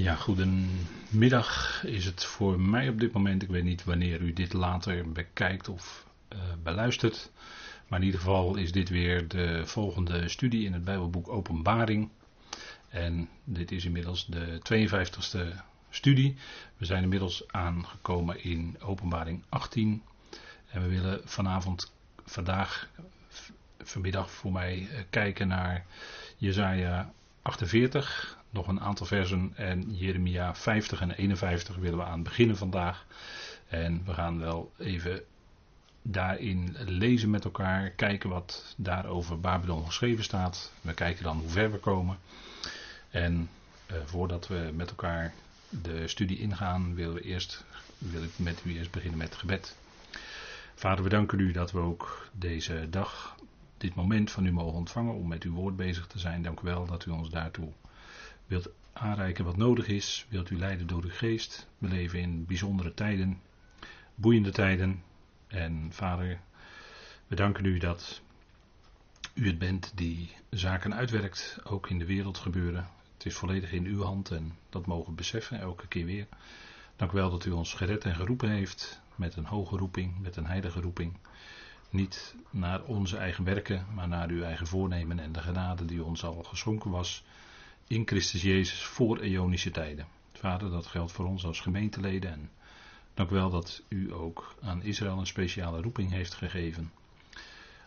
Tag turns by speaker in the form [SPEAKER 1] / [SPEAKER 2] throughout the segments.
[SPEAKER 1] Ja, goedemiddag is het voor mij op dit moment. Ik weet niet wanneer u dit later bekijkt of uh, beluistert. Maar in ieder geval is dit weer de volgende studie in het Bijbelboek Openbaring. En dit is inmiddels de 52e studie. We zijn inmiddels aangekomen in Openbaring 18. En we willen vanavond, vandaag, vanmiddag voor mij eh, kijken naar Jezaja 48, nog een aantal versen en Jeremia 50 en 51 willen we aan beginnen vandaag. En we gaan wel even daarin lezen met elkaar, kijken wat daar over Babylon geschreven staat. We kijken dan hoe ver we komen. En eh, voordat we met elkaar de studie ingaan, willen we eerst, wil ik met u eerst beginnen met gebed. Vader, we danken u dat we ook deze dag, dit moment van u mogen ontvangen om met uw woord bezig te zijn. Dank u wel dat u ons daartoe wilt aanreiken wat nodig is. Wilt u leiden door uw geest. We leven in bijzondere tijden, boeiende tijden. En vader, we danken u dat u het bent die zaken uitwerkt, ook in de wereld gebeuren. Het is volledig in uw hand en dat mogen we beseffen elke keer weer. Dank u wel dat u ons gered en geroepen heeft met een hoge roeping, met een heilige roeping. Niet naar onze eigen werken, maar naar uw eigen voornemen en de genade die ons al geschonken was in Christus Jezus voor eonische tijden. Vader, dat geldt voor ons als gemeenteleden en dank wel dat u ook aan Israël een speciale roeping heeft gegeven.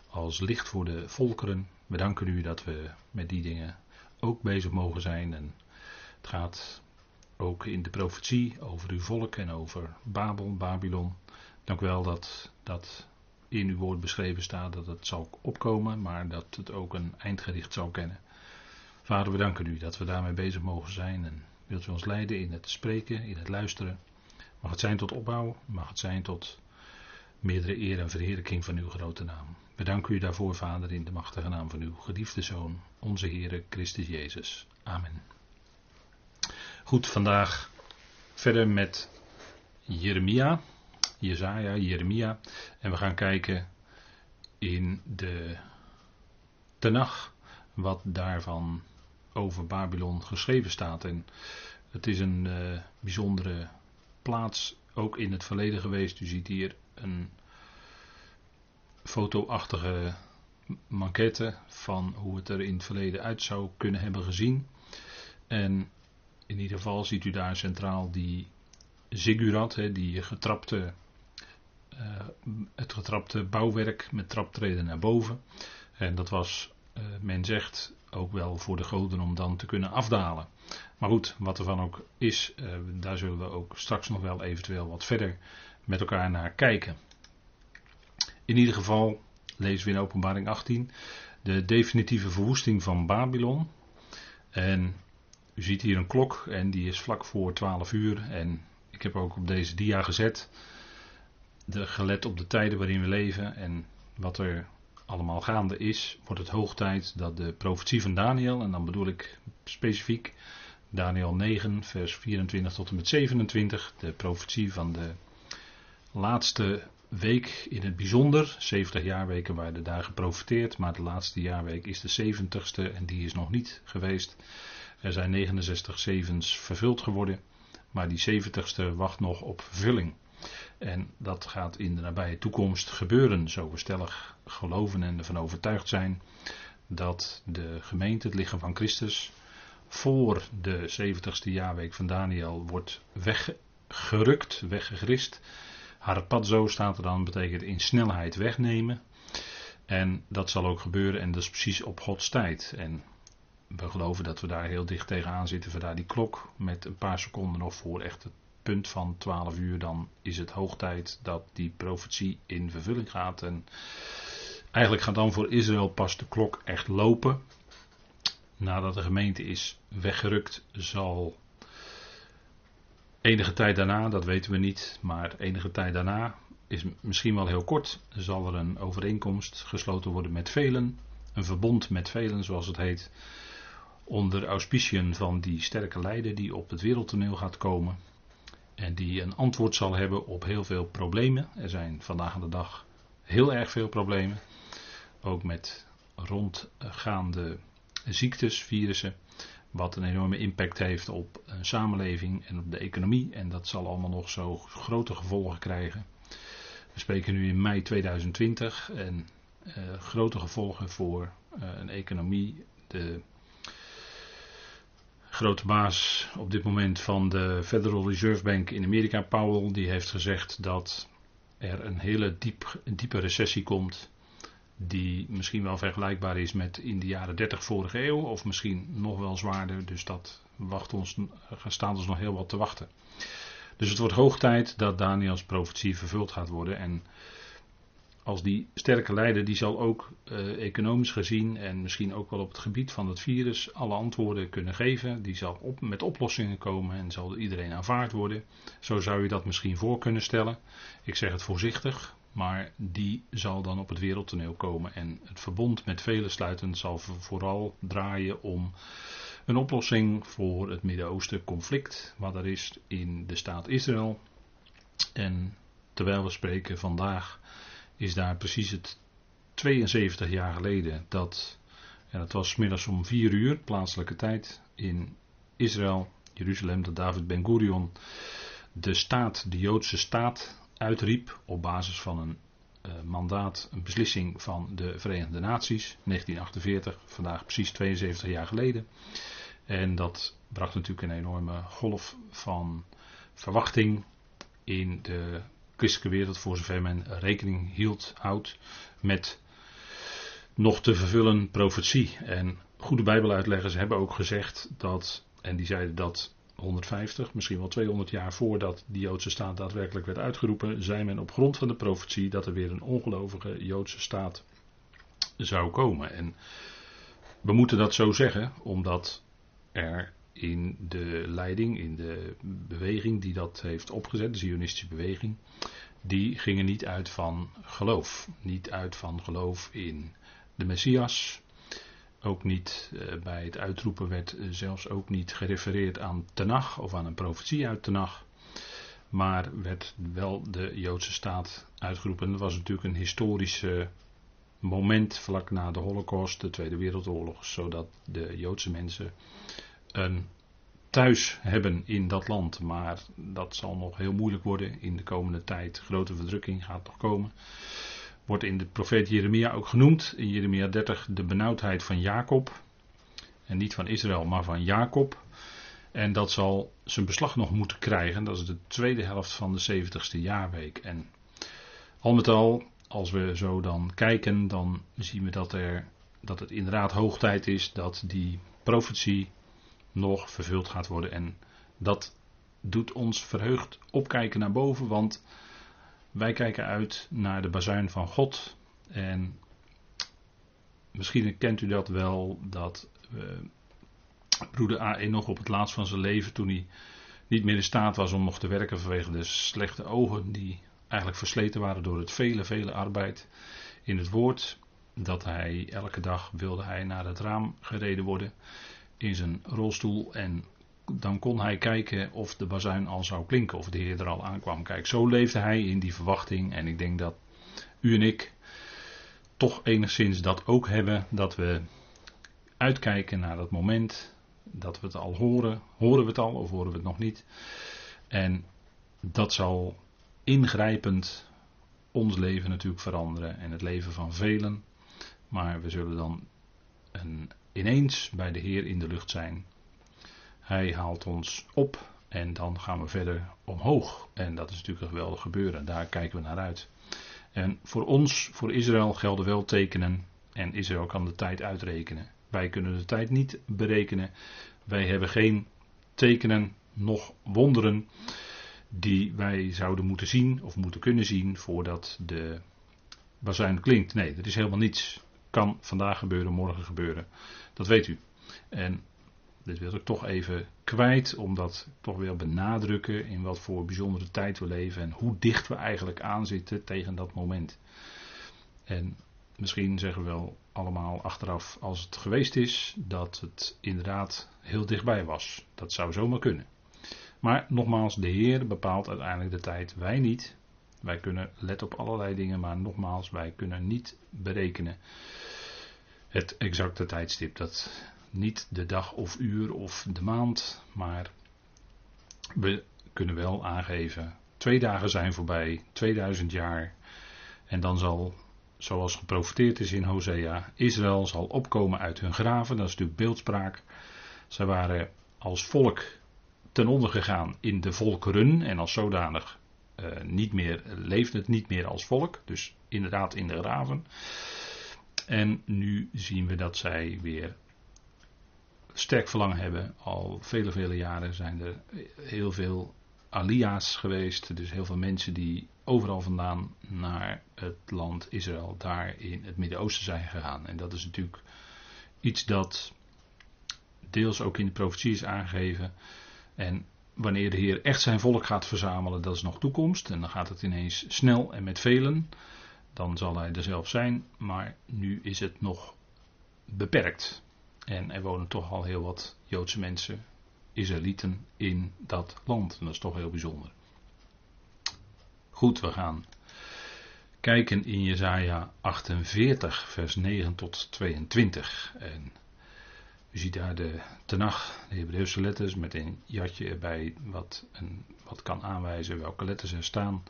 [SPEAKER 1] Als licht voor de volkeren. We danken u dat we met die dingen ook bezig mogen zijn. En het gaat ook in de profetie over uw volk en over Babel, Babylon. Dank wel dat dat in uw woord beschreven staat dat het zal opkomen, maar dat het ook een eindgericht zal kennen. Vader, we danken u dat we daarmee bezig mogen zijn en wilt u ons leiden in het spreken, in het luisteren. Mag het zijn tot opbouw, mag het zijn tot meerdere eer en verheerlijking van uw grote naam. We danken u daarvoor, Vader, in de machtige naam van uw geliefde Zoon, onze Heere Christus Jezus. Amen. Goed, vandaag verder met Jeremia, Jezaja, Jeremia. En we gaan kijken in de Tenach wat daarvan over Babylon geschreven staat. En het is een uh, bijzondere plaats, ook in het verleden geweest. U ziet hier een fotoachtige maquette van hoe het er in het verleden uit zou kunnen hebben gezien. En in ieder geval ziet u daar centraal die ziggurat, hè, die getrapte, uh, het getrapte bouwwerk met traptreden naar boven. En dat was, uh, men zegt, ook wel voor de goden om dan te kunnen afdalen. Maar goed, wat er van ook is, uh, daar zullen we ook straks nog wel eventueel wat verder met elkaar naar kijken. In ieder geval lezen we in Openbaring 18 de definitieve verwoesting van Babylon. En u ziet hier een klok en die is vlak voor 12 uur. En heb ook op deze dia gezet, de, gelet op de tijden waarin we leven en wat er allemaal gaande is, wordt het hoog tijd dat de profetie van Daniel, en dan bedoel ik specifiek Daniel 9, vers 24 tot en met 27, de profetie van de laatste week in het bijzonder. 70 jaarweken waren daar geprofiteerd, maar de laatste jaarweek is de 70ste en die is nog niet geweest. Er zijn 69 zevens vervuld geworden, maar die 70ste wacht nog op vervulling. En dat gaat in de nabije toekomst gebeuren, zo we stellig geloven en ervan overtuigd zijn dat de gemeente, het lichaam van Christus, voor de 70ste jaarweek van Daniel wordt weggerukt, weggegrist. Harpazo staat er dan, betekent in snelheid wegnemen. En dat zal ook gebeuren en dat is precies op Gods tijd. En we geloven dat we daar heel dicht tegenaan zitten. We daar die klok met een paar seconden nog voor echt het punt van 12 uur. Dan is het hoog tijd dat die profetie in vervulling gaat. En eigenlijk gaat dan voor Israël pas de klok echt lopen. Nadat de gemeente is weggerukt, zal enige tijd daarna, dat weten we niet, maar enige tijd daarna is misschien wel heel kort, zal er een overeenkomst gesloten worden met velen, een verbond met velen, zoals het heet, onder auspiciën van die sterke leider die op het wereldtoneel gaat komen en die een antwoord zal hebben op heel veel problemen. Er zijn vandaag aan de dag heel erg veel problemen, ook met rondgaande ziektes, virussen. Wat een enorme impact heeft op een samenleving en op de economie. En dat zal allemaal nog zo grote gevolgen krijgen. We spreken nu in mei 2020 en uh, grote gevolgen voor uh, een economie. De grote baas op dit moment van de Federal Reserve Bank in Amerika, Powell, die heeft gezegd dat er een hele diep, diepe recessie komt. Die misschien wel vergelijkbaar is met in de jaren 30 vorige eeuw, of misschien nog wel zwaarder. Dus dat wacht ons, staat ons nog heel wat te wachten. Dus het wordt hoog tijd dat Daniels profetie vervuld gaat worden. En als die sterke leider, die zal ook uh, economisch gezien en misschien ook wel op het gebied van het virus alle antwoorden kunnen geven. Die zal op, met oplossingen komen en zal iedereen aanvaard worden. Zo zou je dat misschien voor kunnen stellen. Ik zeg het voorzichtig, maar die zal dan op het wereldtoneel komen. En het verbond met vele sluiten zal vooral draaien om een oplossing voor het Midden-Oosten conflict, wat er is in de staat Israël. En terwijl we spreken vandaag is daar precies het 72 jaar geleden dat, en het was middags om 4 uur, plaatselijke tijd, in Israël, Jeruzalem, dat David Ben Gurion de staat, de Joodse staat, uitriep op basis van een uh, mandaat, een beslissing van de Verenigde Naties, 1948, vandaag precies 72 jaar geleden. En dat bracht natuurlijk een enorme golf van verwachting in de wereld, voor zover men rekening hield, houdt met nog te vervullen profetie. En goede Bijbeluitleggers hebben ook gezegd dat, en die zeiden dat 150, misschien wel 200 jaar voordat die Joodse staat daadwerkelijk werd uitgeroepen, zei men op grond van de profetie dat er weer een ongelovige Joodse staat zou komen. En we moeten dat zo zeggen, omdat er in de leiding, in de beweging die dat heeft opgezet, de Zionistische beweging, die gingen niet uit van geloof. Niet uit van geloof in de Messias. Ook niet eh, bij het uitroepen werd eh, zelfs ook niet gerefereerd aan Tenach of aan een profetie uit Tenach. Maar werd wel de Joodse staat uitgeroepen. Dat was natuurlijk een historische moment vlak na de Holocaust, de Tweede Wereldoorlog, zodat de Joodse mensen een thuis hebben in dat land. Maar dat zal nog heel moeilijk worden in de komende tijd. Grote verdrukking gaat nog komen. Wordt in de profeet Jeremia ook genoemd. In Jeremia 30 de benauwdheid van Jacob. En niet van Israël, maar van Jacob. En dat zal zijn beslag nog moeten krijgen. Dat is de tweede helft van de 70ste jaarweek. En al met al, als we zo dan kijken, dan zien we dat, er, dat het inderdaad hoog tijd is dat die profetie nog vervuld gaat worden. En dat doet ons verheugd opkijken naar boven, want wij kijken uit naar de bazuin van God. En misschien kent u dat wel, dat uh, broeder A.E. nog op het laatst van zijn leven, toen hij niet meer in staat was om nog te werken vanwege de slechte ogen, die eigenlijk versleten waren door het vele, vele arbeid in het woord, dat hij elke dag wilde hij naar het raam gereden worden in zijn rolstoel en dan kon hij kijken of de bazuin al zou klinken, of de Heer er al aankwam. Kijk, zo leefde hij in die verwachting en ik denk dat u en ik toch enigszins dat ook hebben, dat we uitkijken naar dat moment, dat we het al horen. Horen we het al of horen we het nog niet? En dat zal ingrijpend ons leven natuurlijk veranderen en het leven van velen. Maar we zullen dan een ineens bij de Heer in de lucht zijn. Hij haalt ons op en dan gaan we verder omhoog. En dat is natuurlijk een geweldig gebeuren. Daar kijken we naar uit. En voor ons, voor Israël, gelden wel tekenen. En Israël kan de tijd uitrekenen. Wij kunnen de tijd niet berekenen. Wij hebben geen tekenen, nog wonderen die wij zouden moeten zien of moeten kunnen zien voordat de bazuin klinkt. Nee, er is helemaal niets. Kan vandaag gebeuren, morgen gebeuren. Dat weet u. En dit wil ik toch even kwijt, om dat toch weer benadrukken in wat voor bijzondere tijd we leven en hoe dicht we eigenlijk aanzitten tegen dat moment. En misschien zeggen we wel allemaal achteraf, als het geweest is, dat het inderdaad heel dichtbij was. Dat zou zomaar kunnen. Maar nogmaals, de Heer bepaalt uiteindelijk de tijd, wij niet. Wij kunnen let op allerlei dingen, maar nogmaals, wij kunnen niet berekenen het exacte tijdstip. Dat niet de dag of uur of de maand, maar we kunnen wel aangeven, twee dagen zijn voorbij, 2000 jaar, en dan zal, zoals geprofiteerd is in Hosea, Israël zal opkomen uit hun graven, dat is natuurlijk beeldspraak. Zij waren als volk ten onder gegaan in de volkeren en als zodanig uh, niet meer, leefde het niet meer als volk, dus inderdaad in de graven. En nu zien we dat zij weer sterk verlangen hebben. Al vele, vele jaren zijn er heel veel alia's geweest. Dus heel veel mensen die overal vandaan naar het land Israël, daar in het Midden-Oosten zijn gegaan. En dat is natuurlijk iets dat deels ook in de profetie is aangegeven. En wanneer de Heer echt zijn volk gaat verzamelen, dat is nog toekomst. En dan gaat het ineens snel en met velen. Dan zal hij er zelf zijn. Maar nu is het nog beperkt. En er wonen toch al heel wat Joodse mensen, Israëlieten, in dat land. En dat is toch heel bijzonder. Goed, we gaan kijken in Jesaja 48, vers 9 tot 22. En u ziet daar de Tenach, de Hebreeuwse letters, met een jatje erbij wat, een, wat kan aanwijzen welke letters er staan.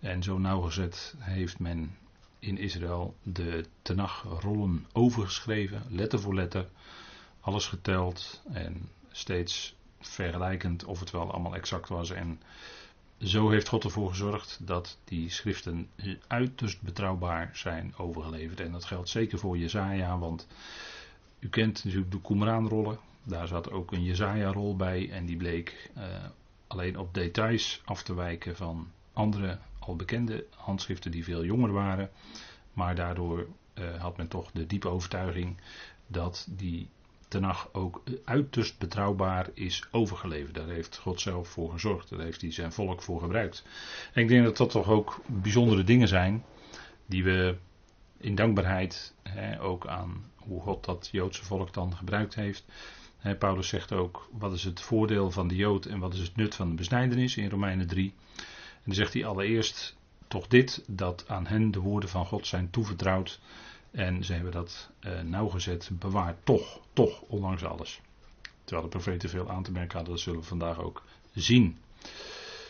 [SPEAKER 1] En zo nauwgezet heeft men in Israël de Tenach-rollen overgeschreven, letter voor letter, alles geteld en steeds vergelijkend of het wel allemaal exact was. En zo heeft God ervoor gezorgd dat die schriften uiterst betrouwbaar zijn overgeleverd. En dat geldt zeker voor Jezaja, want u kent natuurlijk de Qumran-rollen. Daar zat ook een Jezaja-rol bij en die bleek uh, alleen op details af te wijken van andere bekende handschriften die veel jonger waren. Maar daardoor uh, had men toch de diepe overtuiging dat die Tenach ook uiterst betrouwbaar is overgeleverd. Daar heeft God zelf voor gezorgd. Daar heeft hij zijn volk voor gebruikt. En ik denk dat dat toch ook bijzondere dingen zijn. Die we in dankbaarheid hè, ook aan hoe God dat Joodse volk dan gebruikt heeft. Hè, Paulus zegt ook: wat is het voordeel van de Jood en wat is het nut van de besnijdenis in Romeinen 3. Dan zegt hij allereerst toch dit: dat aan hen de woorden van God zijn toevertrouwd. En ze hebben dat uh, nauwgezet bewaard. Toch, toch, ondanks alles. Terwijl de profeten veel aan te merken hadden, dat zullen we vandaag ook zien.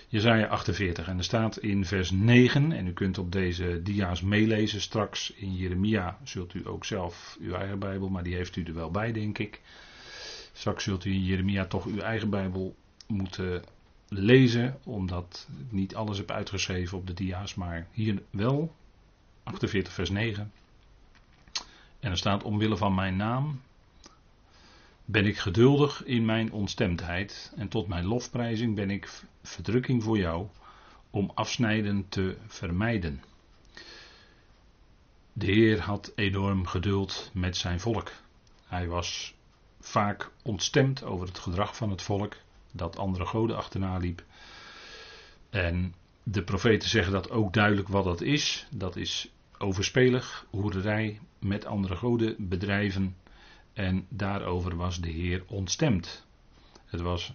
[SPEAKER 1] Jezaja 48 en er staat in vers 9, en u kunt op deze dia's meelezen straks. In Jeremia zult u ook zelf uw eigen Bijbel, maar die heeft u er wel bij, denk ik. Straks zult u in Jeremia toch uw eigen Bijbel moeten lezen, omdat ik niet alles heb uitgeschreven op de dia's, maar hier wel. 48 vers 9. En er staat omwille van mijn naam ben ik geduldig in mijn ontstemdheid en tot mijn lofprijzing ben ik verdrukking voor jou om afsnijden te vermijden. De Heer had enorm geduld met zijn volk. Hij was vaak ontstemd over het gedrag van het volk dat andere goden achterna liep. En de profeten zeggen dat ook duidelijk wat dat is. Dat is overspelig, hoerderij, met andere goden bedrijven. En daarover was de Heer ontstemd. Het was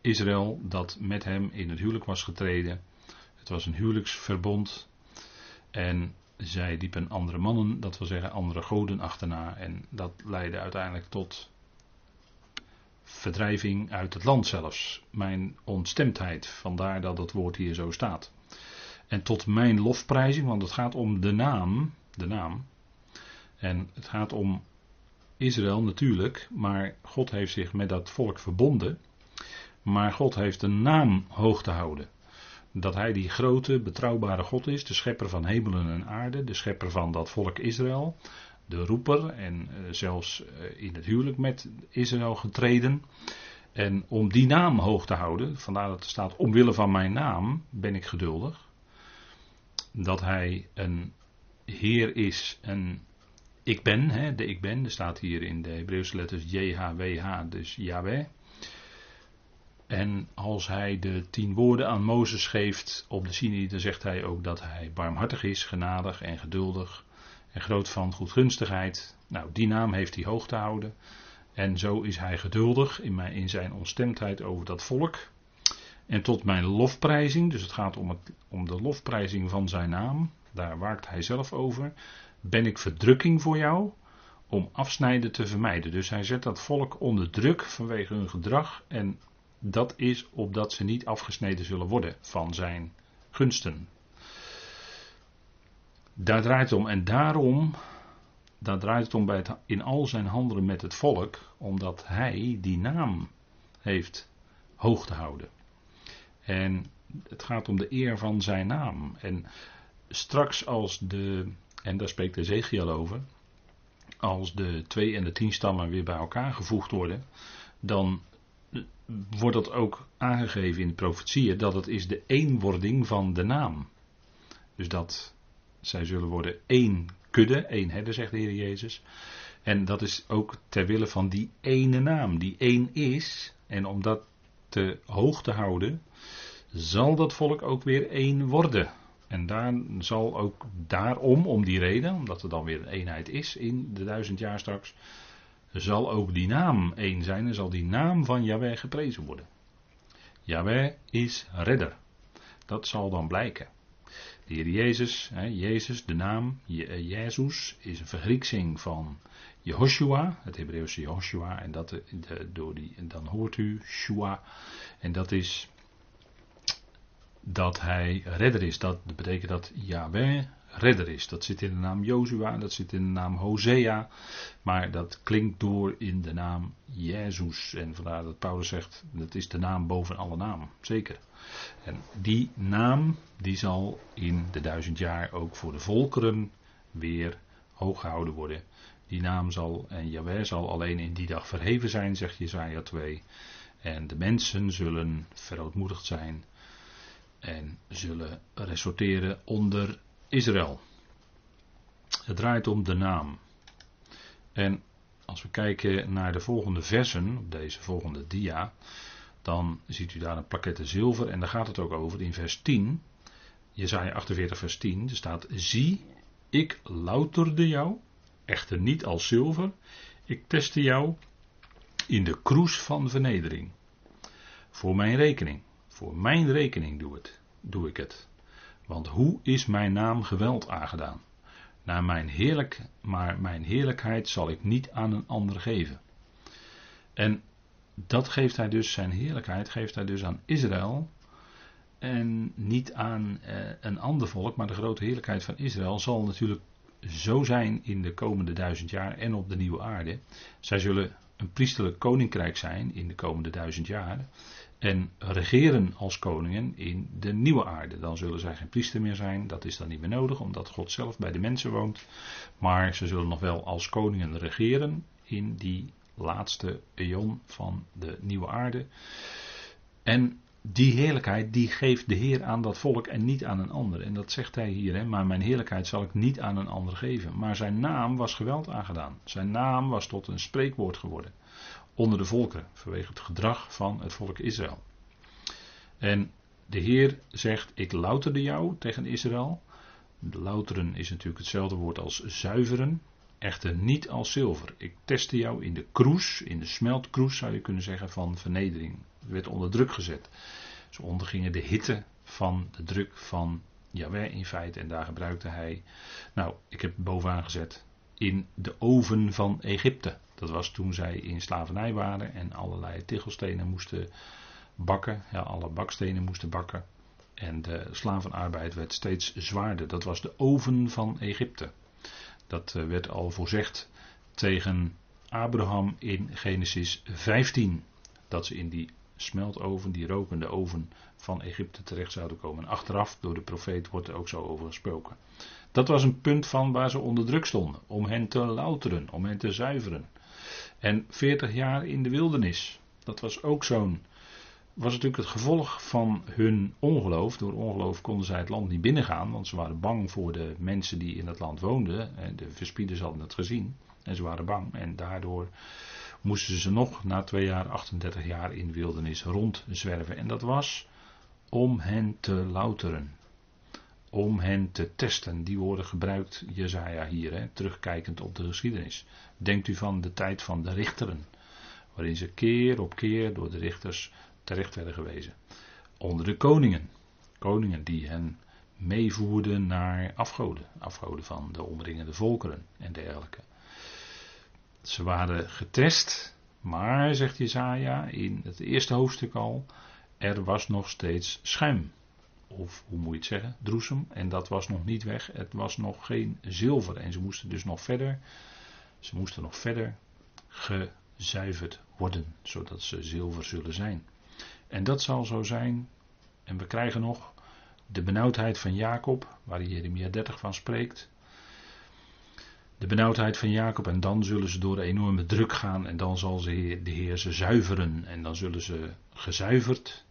[SPEAKER 1] Israël dat met hem in het huwelijk was getreden. Het was een huwelijksverbond. En zij liepen andere mannen, dat wil zeggen andere goden achterna. En dat leidde uiteindelijk tot verdrijving uit het land zelfs. Mijn ontstemdheid, vandaar dat het woord hier zo staat. En tot mijn lofprijzing, want het gaat om de naam, de naam. En het gaat om Israël natuurlijk, maar God heeft zich met dat volk verbonden. Maar God heeft een naam hoog te houden. Dat hij die grote, betrouwbare God is, de schepper van hemelen en aarde, de schepper van dat volk Israël, de roeper en eh, zelfs eh, in het huwelijk met Israël getreden. En om die naam hoog te houden, vandaar dat er staat omwille van mijn naam ben ik geduldig. Dat hij een Heer is, een ik ben, hè, de ik ben, er staat hier in de Hebreeuwse letters JHWH, dus Yahweh. En als hij de tien woorden aan Mozes geeft op de Sinai, dan zegt hij ook dat hij barmhartig is, genadig en geduldig en groot van goedgunstigheid. Nou, die naam heeft hij hoog te houden. En zo is hij geduldig in, zijn ontstemdheid over dat volk. En tot mijn lofprijzing, dus het gaat om, het, om de lofprijzing van zijn naam, daar waakt hij zelf over. Ben ik verdrukking voor jou om afsnijden te vermijden. Dus hij zet dat volk onder druk vanwege hun gedrag. En dat is opdat ze niet afgesneden zullen worden van zijn gunsten. Daar draait het om. En daarom, daar draait het om bij het, in al zijn handelen met het volk, omdat hij die naam heeft hoog te houden. En het gaat om de eer van zijn naam. En straks als de, en daar spreekt Ezekiel over, als de twee en de tien stammen weer bij elkaar gevoegd worden, dan wordt dat ook aangegeven in de profetieën dat het is de eenwording van de naam. Dus dat zij zullen worden één kudde, één herder, zegt de Heer Jezus. En dat is ook ter wille van die ene naam, die één is. En om dat te hoog te houden, zal dat volk ook weer één worden. En daar zal ook daarom, om die reden, omdat er dan weer een eenheid is in de duizend jaar straks, zal ook die naam één zijn en zal die naam van Yahweh geprezen worden. Yahweh is redder. Dat zal dan blijken. De Heer Jezus, hè, Jezus, de naam eh, Jezus, is een vergrieksing van Jehoshua, het Hebreeuwse Jehoshua, en dat, de, door die, dan hoort u Shua, en dat is dat hij redder is. Dat betekent dat Yahweh redder is. Dat zit in de naam Jozua, dat zit in de naam Hosea, maar dat klinkt door in de naam Jezus. En vandaar dat Paulus zegt, dat is de naam boven alle namen, zeker. En die naam, die zal in de duizend jaar ook voor de volkeren weer hoog gehouden worden. Die naam zal, en Jaweh zal alleen in die dag verheven zijn, zegt Jezaja 2. En de mensen zullen verootmoedigd zijn en zullen ressorteren onder Israël. Het draait om de naam. En als we kijken naar de volgende versen, op deze volgende dia, dan ziet u daar een plaquette zilver en daar gaat het ook over in vers 10. Jezaja 48 vers 10, er staat, zie, ik louterde jou, echter niet als zilver, ik testte jou in de kroes van vernedering. Voor mijn rekening, voor mijn rekening doe, het, doe ik het. Want hoe is mijn naam geweld aangedaan? Naar mijn heerlijk, maar mijn heerlijkheid zal ik niet aan een ander geven. En dat geeft hij dus, zijn heerlijkheid geeft hij dus aan Israël. En niet aan eh, een ander volk, maar de grote heerlijkheid van Israël zal natuurlijk zo zijn in de komende duizend jaar en op de nieuwe aarde. Zij zullen een priesterlijk koninkrijk zijn in de komende duizend jaar. En regeren als koningen in de nieuwe aarde. Dan zullen zij geen priester meer zijn. Dat is dan niet meer nodig, omdat God zelf bij de mensen woont. Maar ze zullen nog wel als koningen regeren in die laatste eon van de nieuwe aarde. En die heerlijkheid die geeft de Heer aan dat volk en niet aan een ander. En dat zegt hij hier, hè, maar mijn heerlijkheid zal ik niet aan een ander geven. Maar zijn naam was geweld aangedaan. Zijn naam was tot een spreekwoord geworden onder de volkeren, vanwege het gedrag van het volk Israël. En de Heer zegt, ik louterde jou tegen Israël. Louteren is natuurlijk hetzelfde woord als zuiveren, echter niet als zilver. Ik testte jou in de kroes, in de smeltkroes zou je kunnen zeggen, van vernedering. Het werd onder druk gezet. Ze ondergingen de hitte van de druk van Jaweh in feite en daar gebruikte hij, nou ik heb bovenaan gezet, in de oven van Egypte. Dat was toen zij in slavernij waren en allerlei tegelstenen moesten bakken. Ja, alle bakstenen moesten bakken. En de slavenarbeid werd steeds zwaarder. Dat was de oven van Egypte. Dat eh, werd al voorzegd tegen Abraham in Genesis 15. Dat ze in die smeltoven, die rokende oven van Egypte terecht zouden komen. En achteraf, door de profeet, wordt er ook zo over gesproken. Dat was een punt van waar ze onder druk stonden. Om hen te louteren, om hen te zuiveren. En 40 jaar in de wildernis. Dat was ook zo'n. Was natuurlijk het gevolg van hun ongeloof. Door ongeloof konden zij het land niet binnengaan, want ze waren bang voor de mensen die in het land woonden. De verspieders hadden het gezien en ze waren bang. En daardoor moesten ze nog na twee jaar, 38 jaar in de wildernis rondzwerven. En dat was om hen te louteren. Om hen te testen. Die woorden gebruikt Jezaja hier, hè, terugkijkend op de geschiedenis. Denkt u van de tijd van de richteren, waarin ze keer op keer door de richters terecht werden gewezen. Onder de koningen, koningen die hen meevoerden naar afgoden, afgoden van de omringende volkeren en dergelijke. Ze waren getest, maar, zegt Jezaja in het eerste hoofdstuk al, er was nog steeds schuim. Of hoe moet je het zeggen? Droesem. En dat was nog niet weg. Het was nog geen zilver. En ze moesten dus nog verder. Ze moesten nog verder gezuiverd worden. Zodat ze zilver zullen zijn. En dat zal zo zijn. En we krijgen nog de benauwdheid van Jacob. Waar Jeremia 30 van spreekt. De benauwdheid van Jacob. En dan zullen ze door een enorme druk gaan. En dan zal ze de Heer ze zuiveren. En dan zullen ze gezuiverd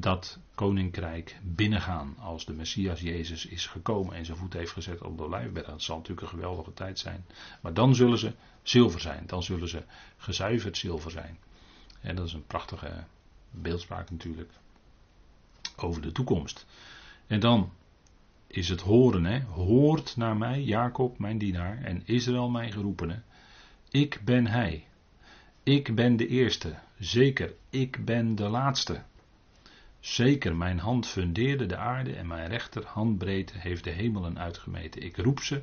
[SPEAKER 1] dat koninkrijk binnengaan als de Messias Jezus is gekomen en zijn voet heeft gezet op de olijfberg. Dat zal natuurlijk een geweldige tijd zijn. Maar dan zullen ze zilver zijn. Dan zullen ze gezuiverd zilver zijn. En dat is een prachtige beeldspraak natuurlijk over de toekomst. En dan is het horen, hè? hoort naar mij, Jacob, mijn dienaar, en Israël, mijn geroepene. Ik ben hij. Ik ben de eerste. Zeker, ik ben de laatste. Zeker, mijn hand fundeerde de aarde en mijn rechterhandbreedte heeft de hemelen uitgemeten. Ik roep ze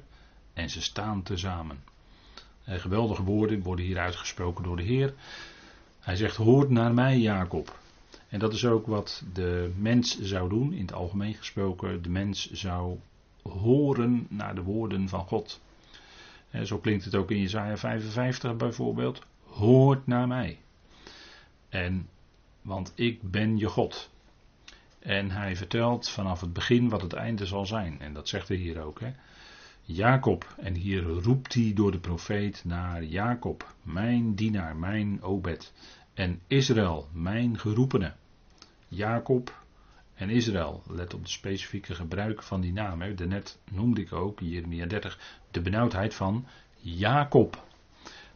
[SPEAKER 1] en ze staan tezamen. En geweldige woorden worden hier uitgesproken door de Heer. Hij zegt: Hoort naar mij, Jacob. En dat is ook wat de mens zou doen, in het algemeen gesproken. De mens zou horen naar de woorden van God. En zo klinkt het ook in Jesaja 55 bijvoorbeeld. Hoort naar mij. En, want ik ben je God. En hij vertelt vanaf het begin wat het einde zal zijn. En dat zegt hij hier ook. Hè. Jacob, en hier roept hij door de profeet naar Jacob, mijn dienaar, mijn Obed. En Israël, mijn geroepene. Jacob en Israël, let op de specifieke gebruik van die naam. Hè. Daarnet noemde ik ook, Jeremia 30, de benauwdheid van Jacob.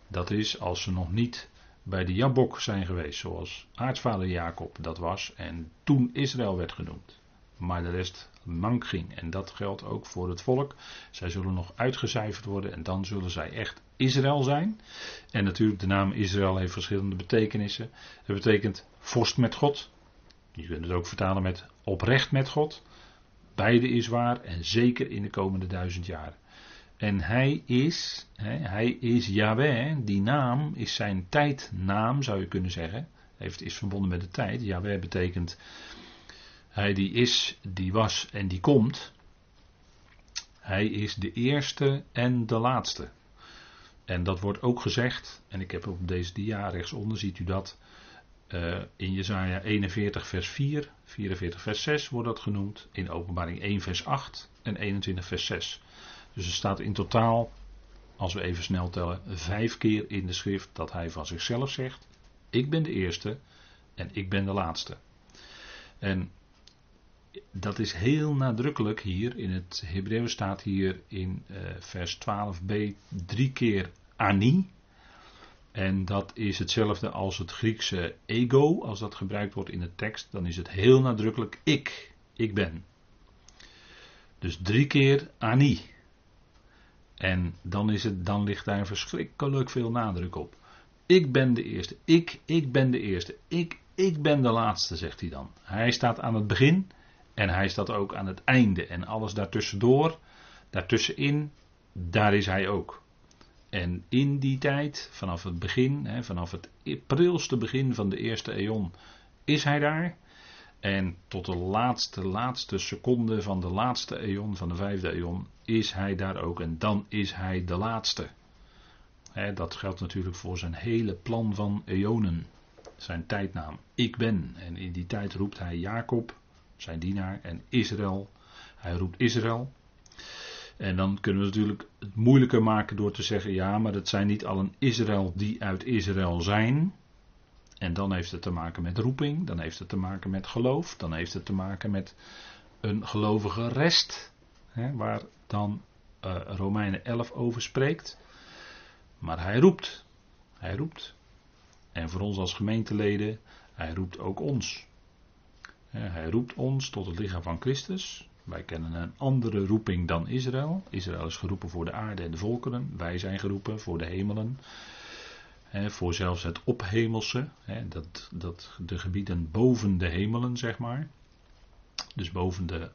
[SPEAKER 1] Dat is als ze nog niet bij de Jabok zijn geweest, zoals aartsvader Jacob dat was en toen Israël werd genoemd. Maar de rest mank ging en dat geldt ook voor het volk. Zij zullen nog uitgecijferd worden en dan zullen zij echt Israël zijn. En natuurlijk, de naam Israël heeft verschillende betekenissen. Het betekent vorst met God. Je kunt het ook vertalen met oprecht met God. Beide is waar en zeker in de komende duizend jaren. En hij is, hij is Yahweh, die naam is zijn tijdnaam, zou je kunnen zeggen. Heeft, is verbonden met de tijd. Yahweh betekent hij die is, die was en die komt. Hij is de eerste en de laatste. En dat wordt ook gezegd, en ik heb op deze dia rechtsonder, ziet u dat, uh, in Jezaja 41 vers 4, 44 vers 6 wordt dat genoemd, in openbaring 1 vers 8 en 21 vers 6. Dus er staat in totaal, als we even snel tellen, vijf keer in de schrift dat hij van zichzelf zegt: Ik ben de eerste en ik ben de laatste. En dat is heel nadrukkelijk hier in het Hebreeuws staat hier in uh, vers 12b drie keer ani. En dat is hetzelfde als het Griekse ego, als dat gebruikt wordt in de tekst, dan is het heel nadrukkelijk ik, ik ben. Dus drie keer ani. En dan, is het, dan ligt daar verschrikkelijk veel nadruk op. Ik ben de eerste. Ik, ik ben de eerste. Ik, ik ben de laatste, zegt hij dan. Hij staat aan het begin en hij staat ook aan het einde. En alles daartussendoor, daartussenin, daar is hij ook. En in die tijd, vanaf het begin, vanaf het prilste begin van de eerste eon, is hij daar. En tot de laatste, laatste seconde van de laatste eon, van de vijfde eon, is hij daar ook. En dan is hij de laatste. dat geldt natuurlijk voor zijn hele plan van eonen. Zijn tijdnaam. Ik ben. En in die tijd roept hij Jacob, zijn dienaar, en Israël. Hij roept Israël. En dan kunnen we natuurlijk het moeilijker maken door te zeggen: ja, maar dat zijn niet allen Israël die uit Israël zijn. En dan heeft het te maken met roeping, dan heeft het te maken met geloof, dan heeft het te maken met een gelovige rest, hè, waar dan uh, Romeinen 11 over spreekt. Maar hij roept, hij roept. En voor ons als gemeenteleden, hij roept ook ons. Hij roept ons tot het lichaam van Christus. Wij kennen een andere roeping dan Israël. Israël is geroepen voor de aarde en de volkeren. Wij zijn geroepen voor de hemelen voor zelfs het ophemelse, dat, dat de gebieden boven de hemelen, zeg maar. Dus boven de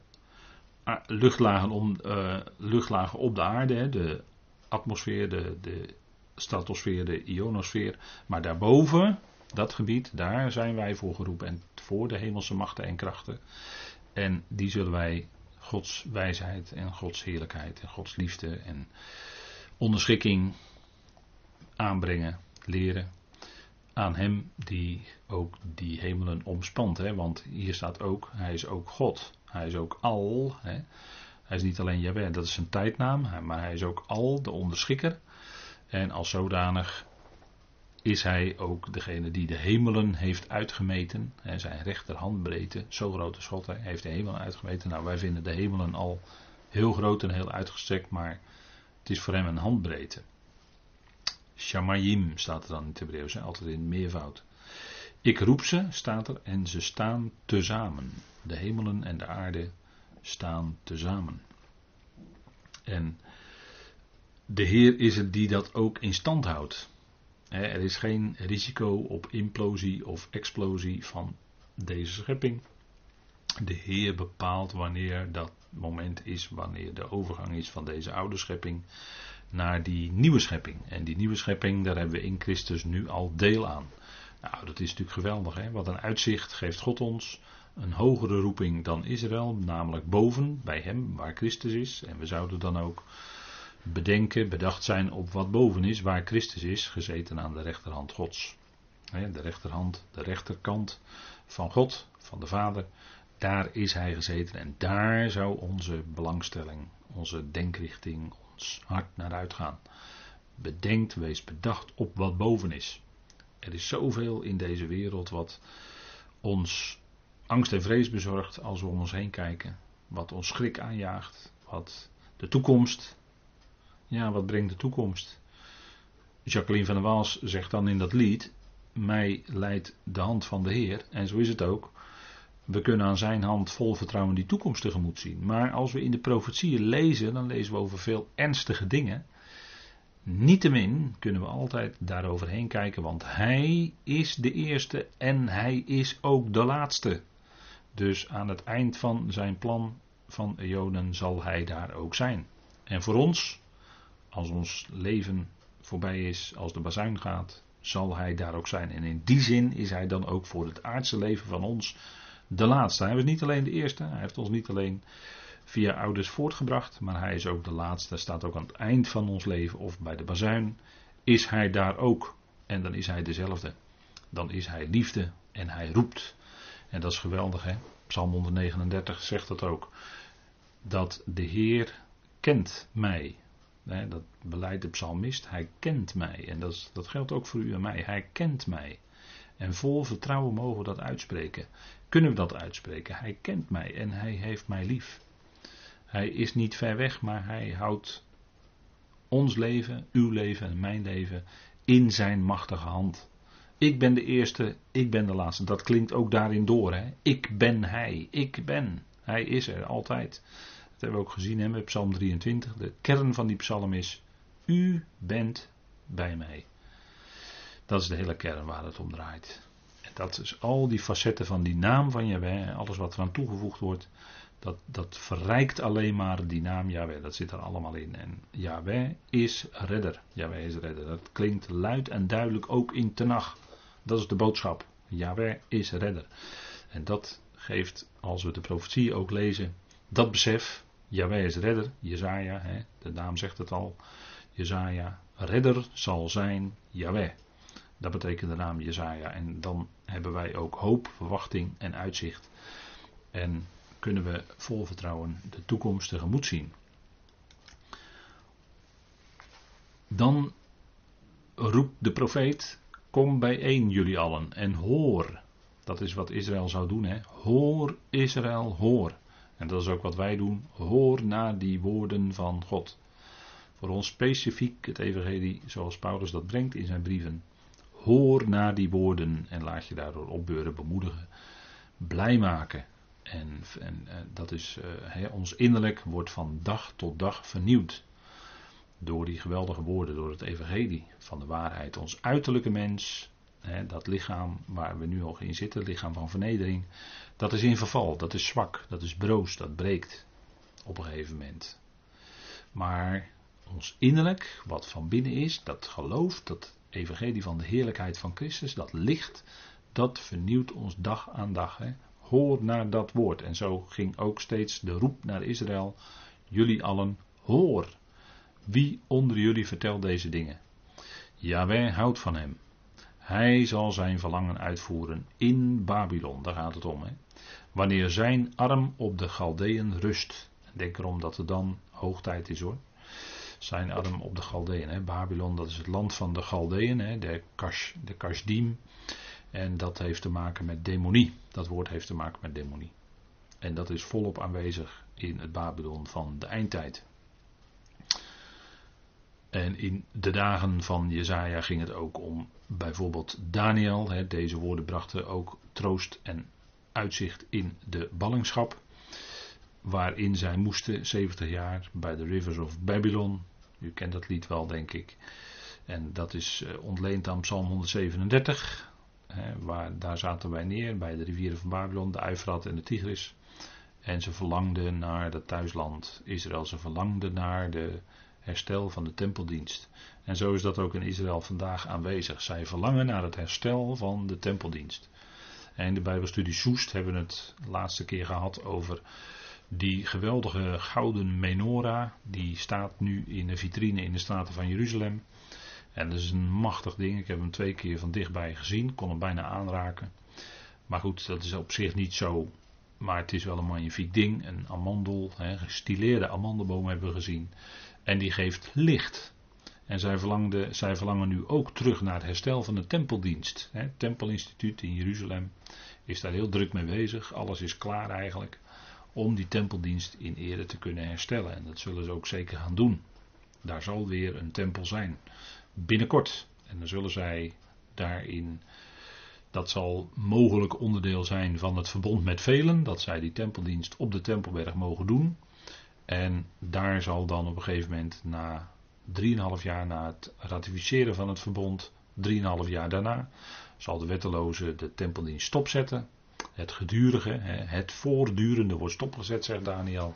[SPEAKER 1] luchtlagen, om, uh, luchtlagen op de aarde, de atmosfeer, de, de stratosfeer, de ionosfeer. Maar daarboven, dat gebied, daar zijn wij voor geroepen. En voor de hemelse machten en krachten. En die zullen wij Gods wijsheid en Gods heerlijkheid en Gods liefde en onderschikking aanbrengen, leren aan Hem die ook die hemelen omspant. Hè? Want hier staat ook, Hij is ook God. Hij is ook al. Hè? Hij is niet alleen Jahweh, dat is zijn tijdnaam, maar hij is ook al, de onderschikker. En als zodanig is hij ook degene die de hemelen heeft uitgemeten. Hè, zijn rechterhandbreedte, zo groot is God, hij heeft de hemelen uitgemeten. Nou, wij vinden de hemelen al heel groot en heel uitgestrekt, maar het is voor hem een handbreedte. Shamayim staat er dan in het Hebreeuws, altijd in meervoud. Ik roep ze, staat er, en ze staan tezamen. De hemelen en de aarde staan tezamen. En de Heer is het die dat ook in stand houdt. Er is geen risico op implosie of explosie van deze schepping. De Heer bepaalt wanneer dat moment is, wanneer de overgang is van deze oude schepping naar die nieuwe schepping. En die nieuwe schepping, daar hebben we in Christus nu al deel aan. Nou, dat is natuurlijk geweldig. Hè? Wat een uitzicht geeft God ons. Een hogere roeping dan Israël, namelijk boven, bij Hem, waar Christus is. En we zouden dan ook bedenken, bedacht zijn op wat boven is, waar Christus is, gezeten aan de rechterhand Gods. De rechterhand, de rechterkant van God, van de Vader, daar is Hij gezeten en daar zou onze belangstelling, onze denkrichting, ons hart naar uitgaan. Bedenkt, wees bedacht op wat boven is. Er is zoveel in deze wereld wat ons angst en vrees bezorgt als we om ons heen kijken. Wat ons schrik aanjaagt. Wat de toekomst. Ja, wat brengt de toekomst? Jacqueline van der Waals zegt dan in dat lied: Mij leidt de hand van de Heer. En zo is het ook. We kunnen aan zijn hand vol vertrouwen die toekomst tegemoet zien. Maar als we in de profetieën lezen, dan lezen we over veel ernstige dingen. Niettemin kunnen we altijd daaroverheen kijken, want hij is de eerste en hij is ook de laatste. Dus aan het eind van zijn plan van eonen zal hij daar ook zijn. En voor ons, als ons leven voorbij is, als de bazuin gaat, zal hij daar ook zijn. En in die zin is hij dan ook voor het aardse leven van ons de laatste. Hij was niet alleen de eerste, hij heeft ons niet alleen via ouders voortgebracht, maar hij is ook de laatste. Staat ook aan het eind van ons leven of bij de bazuin. Is hij daar ook? En dan is hij dezelfde. Dan is hij liefde en hij roept. En dat is geweldig, hè? Psalm 139 zegt dat ook. Dat de Heer kent mij. dat beleidt de psalmist. Hij kent mij. En dat, dat geldt ook voor u en mij. Hij kent mij. En vol vertrouwen mogen we dat uitspreken. Kunnen we dat uitspreken? Hij kent mij en hij heeft mij lief. Hij is niet ver weg, maar hij houdt ons leven, uw leven en mijn leven in zijn machtige hand. Ik ben de eerste, ik ben de laatste. Dat klinkt ook daarin door. Hè? Ik ben hij, ik ben. Hij is er altijd. Dat hebben we ook gezien met Psalm 23. De kern van die psalm is: U bent bij mij. Dat is de hele kern waar het om draait. Dat is al die facetten van die naam van Jahweh, alles wat eraan toegevoegd wordt, dat, dat verrijkt alleen maar die naam Yahweh. Dat zit er allemaal in. En Yahweh is redder. Yahweh is redder. Dat klinkt luid en duidelijk ook in Tenach. Dat is de boodschap. Yahweh is redder. En dat geeft, als we de profetie ook lezen, dat besef. Yahweh is redder. Jezaja, de naam zegt het al. Jezaja, redder zal zijn Yahweh. Dat betekent de naam Jezaja. En dan hebben wij ook hoop, verwachting en uitzicht. En kunnen we vol vertrouwen de toekomst tegemoet zien. Dan roept de profeet: Kom bijeen, jullie allen, en hoor. Dat is wat Israël zou doen, hè? Hoor, Israël, hoor. En dat is ook wat wij doen. Hoor naar die woorden van God. Voor ons specifiek het Evangelie, zoals Paulus dat brengt in zijn brieven. Hoor naar die woorden en laat je daardoor opbeuren, bemoedigen, blij maken. En, en, eh, dat is, uh, ons innerlijk wordt van dag tot dag vernieuwd. Door die geweldige woorden, door het evangelie van de waarheid. Ons uiterlijke mens, dat lichaam waar we nu al in zitten, lichaam van vernedering, dat is in verval, dat is zwak, dat is broos, dat breekt op een gegeven moment. Maar ons innerlijk, wat van binnen is, dat geloof, dat evangelie van de heerlijkheid van Christus, dat licht, dat vernieuwt ons dag aan dag. Hè. Hoor naar dat woord. En zo ging ook steeds de roep naar Israël. Jullie allen, hoor. Wie onder jullie vertelt deze dingen? Jawel houdt van hem. Hij zal zijn verlangen uitvoeren in Babylon. Daar gaat het om. Hè. Wanneer zijn arm op de Galdeën rust. Denk erom dat het dan hoogtijd is hoor. Zijn arm op de Galdeën. Hè. Babylon, dat is het land van de Galdeën, hè. de, Kash, de Kashdim. En dat heeft te maken met demonie. Dat woord heeft te maken met demonie. En dat is volop aanwezig in het Babylon van de eindtijd. En in de dagen van Jezaja ging het ook om bijvoorbeeld Daniel. Deze woorden brachten ook troost en uitzicht in de ballingschap. Waarin zij moesten 70 jaar bij de Rivers of Babylon. U kent dat lied wel, denk ik. En dat is eh, ontleend aan Psalm 137. Hè, waar, daar zaten wij neer bij de rivieren van Babylon, de Eufrat en de Tigris. En ze verlangden naar het thuisland Israël. Ze verlangden naar de herstel van de tempeldienst. En zo is dat ook in Israël vandaag aanwezig. Zij verlangen naar het herstel van de tempeldienst. En in de Bijbelstudie Soest hebben we het laatste keer gehad over die geweldige gouden menorah. Die staat nu in de vitrine in de straten van Jeruzalem. En dat is een machtig ding. Ik heb hem twee keer van dichtbij gezien. Kon hem bijna aanraken. Maar goed, dat is op zich niet zo. Maar het is wel een magnifiek ding. Een amandel, een gestileerde amandelboom hebben we gezien. En die geeft licht. En zij, zij verlangen nu ook terug naar het herstel van de tempeldienst. Het Tempelinstituut in Jeruzalem is daar heel druk mee bezig. Alles is klaar eigenlijk om die tempeldienst in ere te kunnen herstellen. En dat zullen ze ook zeker gaan doen. Daar zal weer een tempel zijn. Binnenkort. En dan zullen zij daarin. Dat zal mogelijk onderdeel zijn van het verbond met velen. Dat zij die tempeldienst op de Tempelberg mogen doen. En daar zal dan op een gegeven moment na 3,5 jaar na het ratificeren van het verbond, 3,5 jaar daarna, zal de wetteloze de tempeldienst stopzetten. Het gedurige, het voortdurende wordt stopgezet, zegt Daniel.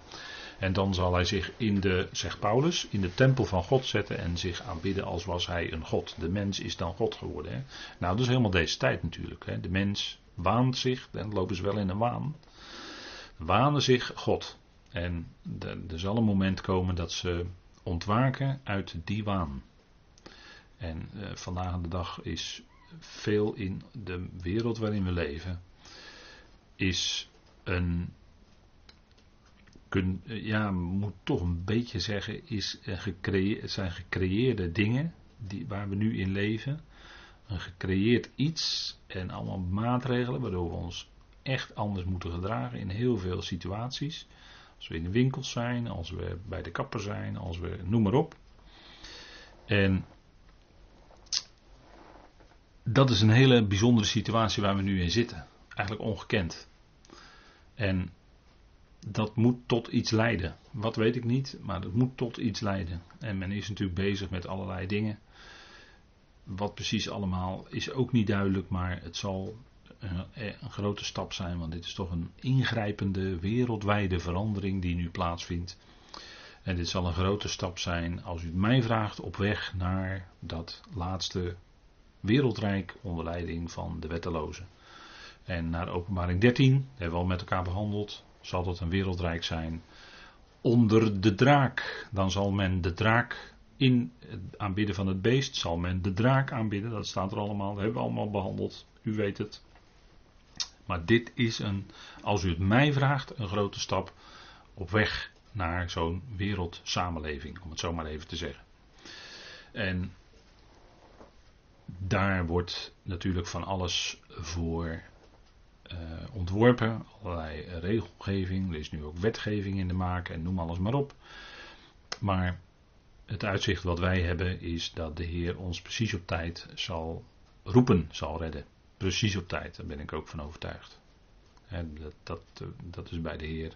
[SPEAKER 1] En dan zal hij zich in de, zegt Paulus, in de tempel van God zetten en zich aanbidden als was hij een God. De mens is dan God geworden. Hè? Nou, dat is helemaal deze tijd natuurlijk. Hè? De mens waant zich, dan lopen ze wel in een waan. Wanen zich God. En er zal een moment komen dat ze ontwaken uit die waan. En eh, vandaag de dag is veel in de wereld waarin we leven, is een, kun, ja, moet toch een beetje zeggen, is zijn gecreëerde dingen die, waar we nu in leven. Een gecreëerd iets en allemaal maatregelen waardoor we ons echt anders moeten gedragen in heel veel situaties. Als we in de winkels zijn, als we bij de kapper zijn, als we noem maar op. En dat is een hele bijzondere situatie waar we nu in zitten. Eigenlijk ongekend. En dat moet tot iets leiden. Wat weet ik niet, maar dat moet tot iets leiden. En men is natuurlijk bezig met allerlei dingen. Wat precies allemaal is ook niet duidelijk, maar het zal een, een grote stap zijn, want dit is toch een ingrijpende wereldwijde verandering die nu plaatsvindt. En dit zal een grote stap zijn, als u het mij vraagt, op weg naar dat laatste wereldrijk onder leiding van de wettelozen. En naar openbaring 13, dat hebben we al met elkaar behandeld, zal dat een wereldrijk zijn onder de draak. Dan zal men de draak in het aanbidden van het beest, zal men de draak aanbidden. Dat staat er allemaal, dat hebben we allemaal behandeld. U weet het. Maar dit is een, als u het mij vraagt, een grote stap op weg naar zo'n wereldsamenleving, om het zo maar even te zeggen. En daar wordt natuurlijk van alles voor ontworpen, allerlei regelgeving, er is nu ook wetgeving in de maak en noem alles maar op. Maar het uitzicht wat wij hebben is dat de Heer ons precies op tijd zal roepen, zal redden precies op tijd. Daar ben ik ook van overtuigd. Dat, dat, dat is bij de Heer.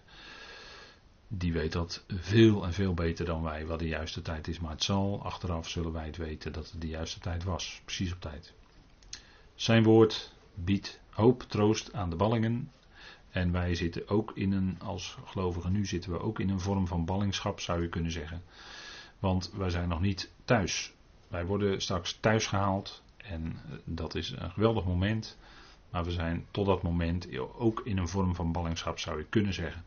[SPEAKER 1] Die weet dat veel en veel beter dan wij wat de juiste tijd is. Maar het zal, achteraf zullen wij het weten dat het de juiste tijd was. Precies op tijd. Zijn woord biedt hoop, troost aan de ballingen. En wij zitten ook in een, als gelovigen nu zitten we ook in een vorm van ballingschap zou je kunnen zeggen. Want wij zijn nog niet thuis. Wij worden straks thuis gehaald. En eh, dat is een geweldig moment. Maar we zijn tot dat moment ook in een vorm van ballingschap, zou je kunnen zeggen.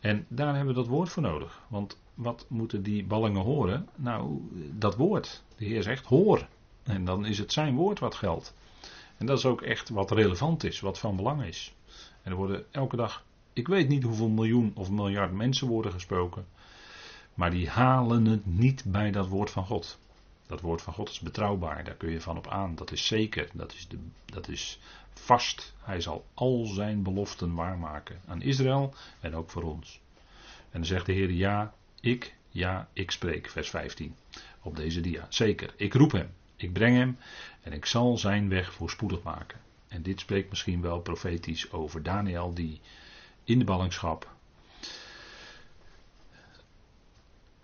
[SPEAKER 1] En daar hebben we dat woord voor nodig. Want wat moeten die ballingen horen? Nou, dat woord. De Heer zegt hoor. En dan is het zijn woord wat geldt. En dat is ook echt wat relevant is, wat van belang is. En er worden elke dag, ik weet niet hoeveel miljoen of miljard mensen worden gesproken. Maar die halen het niet bij dat woord van God. Dat woord van God is betrouwbaar, daar kun je van op aan. Dat is zeker, dat is, de, dat is vast. Hij zal al zijn beloften waarmaken aan Israël en ook voor ons. En dan zegt de Heer, ja, ik, ja, ik spreek, vers 15, op deze dia. Zeker, ik roep hem, ik breng hem en ik zal zijn weg voorspoedig maken. En dit spreekt misschien wel profetisch over Daniel, die in de ballingschap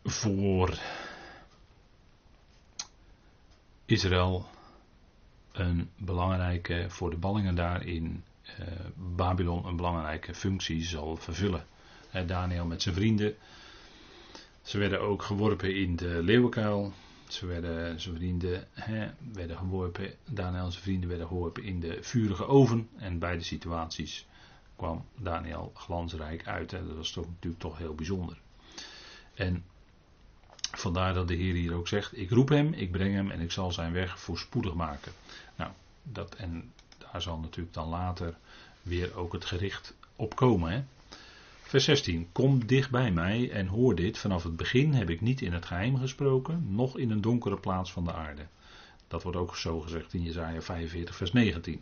[SPEAKER 1] voor Israël een belangrijke, voor de ballingen daar in uh, Babylon een belangrijke functie zal vervullen. Daniel met zijn vrienden. Ze werden ook geworpen in de leeuwenkuil. Ze werden, zijn vrienden hè, werden geworpen, Daniel en zijn vrienden werden geworpen in de vurige oven. En beide situaties kwam Daniel glansrijk uit. Hè. Dat was toch natuurlijk toch heel bijzonder. En vandaar dat de Heer hier ook zegt: Ik roep hem, ik breng hem en ik zal zijn weg voorspoedig maken. Nou, dat, en daar zal natuurlijk dan later weer ook het gericht op komen. Hè. Vers 16. Kom dicht bij mij en hoor dit. Vanaf het begin heb ik niet in het geheim gesproken, noch in een donkere plaats van de aarde. Dat wordt ook zo gezegd in Jezaja 45, vers 19.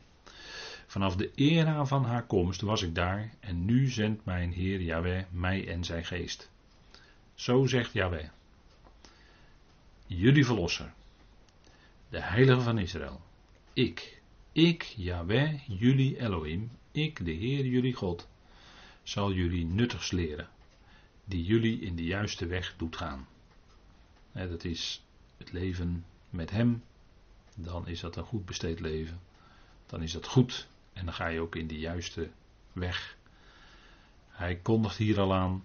[SPEAKER 1] Vanaf de era van haar komst was ik daar en nu zendt mijn Heer Yahweh mij en zijn geest. Zo zegt Yahweh. Jullie verlosser, de heilige van Israël. Ik, ik, Yahweh, jullie Elohim, ik, de Heer, jullie God, zal jullie nuttigs leren, die jullie in de juiste weg doet gaan. dat is het leven met Hem, dan is dat een goed besteed leven. Dan is dat goed en dan ga je ook in de juiste weg. Hij kondigt hier al aan,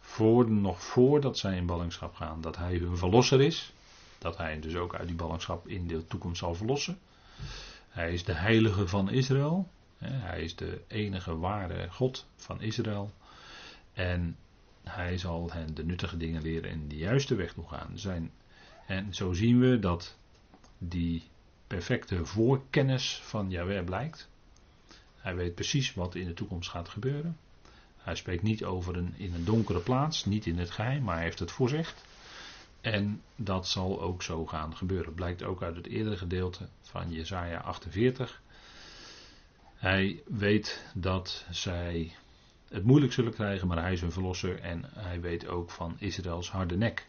[SPEAKER 1] voor, nog voordat zij in ballingschap gaan, dat hij hun verlosser is. Dat hij dus ook uit die ballingschap in de toekomst zal verlossen. Hij is de heilige van Israël. Hij is de enige ware God van Israël. En hij zal hen de nuttige dingen leren en de juiste weg toe gaan. Zijn, en zo zien we dat die perfecte voorkennis van Yahweh blijkt. Hij weet precies wat in de toekomst gaat gebeuren. Hij spreekt niet over een, in een donkere plaats, niet in het geheim, maar hij heeft het voorzegd. En dat zal ook zo gaan gebeuren. Blijkt ook uit het eerdere gedeelte van Jesaja 48. Hij weet dat zij het moeilijk zullen krijgen, maar hij is hun verlosser. En hij weet ook van Israëls harde nek.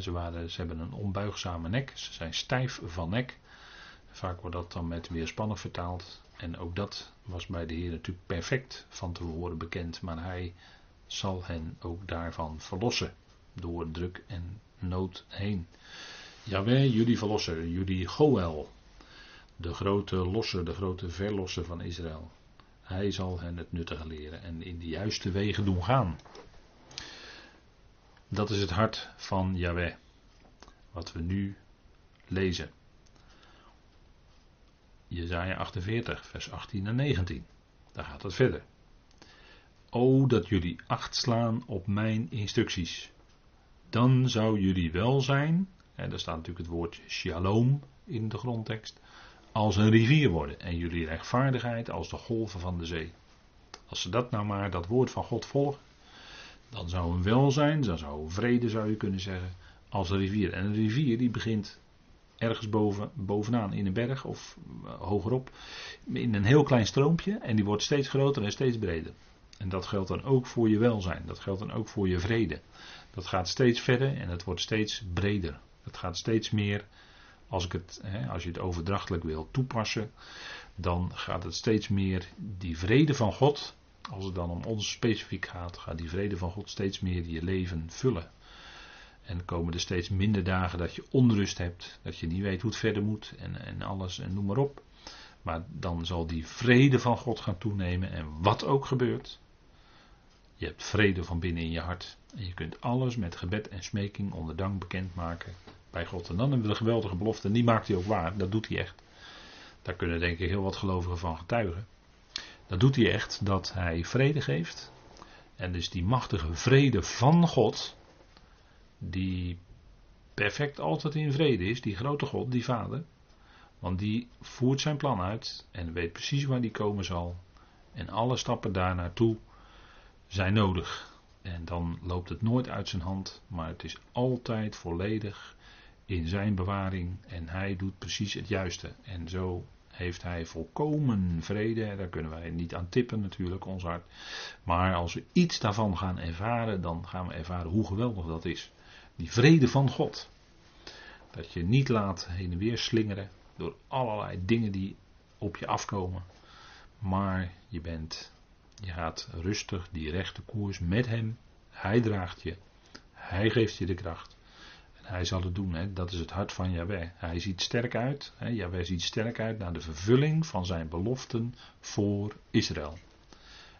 [SPEAKER 1] ze, waren, ze hebben een onbuigzame nek, ze zijn stijf van nek. Vaak wordt dat dan met weerspannig vertaald. En ook dat was bij de Heer natuurlijk perfect van tevoren bekend. Maar hij zal hen ook daarvan verlossen. Door druk en nood heen. Jawel, jullie verlosser, jullie Goel. De grote losser, de grote verlosser van Israël. Hij zal hen het nuttige leren en in de juiste wegen doen gaan. Dat is het hart van Yahweh. Wat we nu lezen. Jezaja 48, vers 18 en 19. Daar gaat het verder. O dat jullie acht slaan op mijn instructies. Dan zou jullie wel zijn, en daar staat natuurlijk het woord shalom in de grondtekst, als een rivier worden. En jullie rechtvaardigheid als de golven van de zee. Als ze dat nou maar, dat woord van God volgen, dan zou een welzijn, dan zou vrede zou je kunnen zeggen, als een rivier. En een rivier die begint ergens boven, bovenaan in een berg of uh, hogerop, in een heel klein stroompje en die wordt steeds groter en steeds breder. En dat geldt dan ook voor je welzijn, dat geldt dan ook voor je vrede. Dat gaat steeds verder en het wordt steeds breder. Het gaat steeds meer, als, ik het, hè, als je het overdrachtelijk wil toepassen, dan gaat het steeds meer die vrede van God, als het dan om ons specifiek gaat, gaat die vrede van God steeds meer je leven vullen. En komen er steeds minder dagen dat je onrust hebt, dat je niet weet hoe het verder moet en, en alles en noem maar op. Maar dan zal die vrede van God gaan toenemen en wat ook gebeurt. Je hebt vrede van binnen in je hart. En je kunt alles met gebed en smeking onder dank bekendmaken bij God. En dan hebben we de geweldige belofte. En die maakt hij ook waar. Dat doet hij echt. Daar kunnen denk ik heel wat gelovigen van getuigen. Dat doet hij echt. Dat hij vrede geeft. En dus die machtige vrede van God. Die perfect altijd in vrede is. Die grote God, die Vader. Want die voert zijn plan uit. En weet precies waar die komen zal. En alle stappen daar naartoe zijn nodig. En dan loopt het nooit uit zijn hand, maar het is altijd volledig in zijn bewaring en hij doet precies het juiste. En zo heeft hij volkomen vrede. Daar kunnen wij niet aan tippen natuurlijk, ons hart. Maar als we iets daarvan gaan ervaren, dan gaan we ervaren hoe geweldig dat is. Die vrede van God. Dat je niet laat heen en weer slingeren door allerlei dingen die op je afkomen. Maar je bent je gaat rustig die rechte koers met hem. Hij draagt je. Hij geeft je de kracht. Hij zal het doen. Hè. Dat is het hart van Yahweh. Hij ziet sterk uit. Hè. Ziet sterk uit naar de vervulling van zijn beloften voor Israël.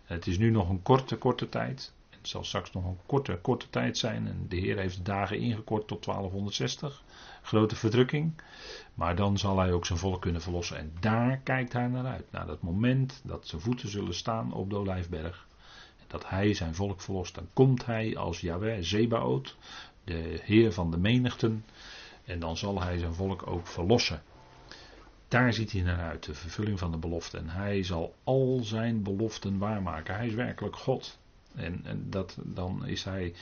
[SPEAKER 1] het is nu nog een korte, korte tijd. Het zal straks nog een korte, korte tijd zijn. En de Heer heeft de dagen ingekort tot 1260. Grote verdrukking. Maar dan zal hij ook zijn volk kunnen verlossen. En daar kijkt hij naar uit. Naar dat moment dat zijn voeten zullen staan op de Olijfberg. Dat hij zijn volk verlost. Dan komt hij als Yahweh Zebaot. De Heer van de menigten. En dan zal hij zijn volk ook verlossen. Daar ziet hij naar uit, de vervulling van de belofte. En hij zal al zijn beloften waarmaken. Hij is werkelijk God. En, en dat, dan is hij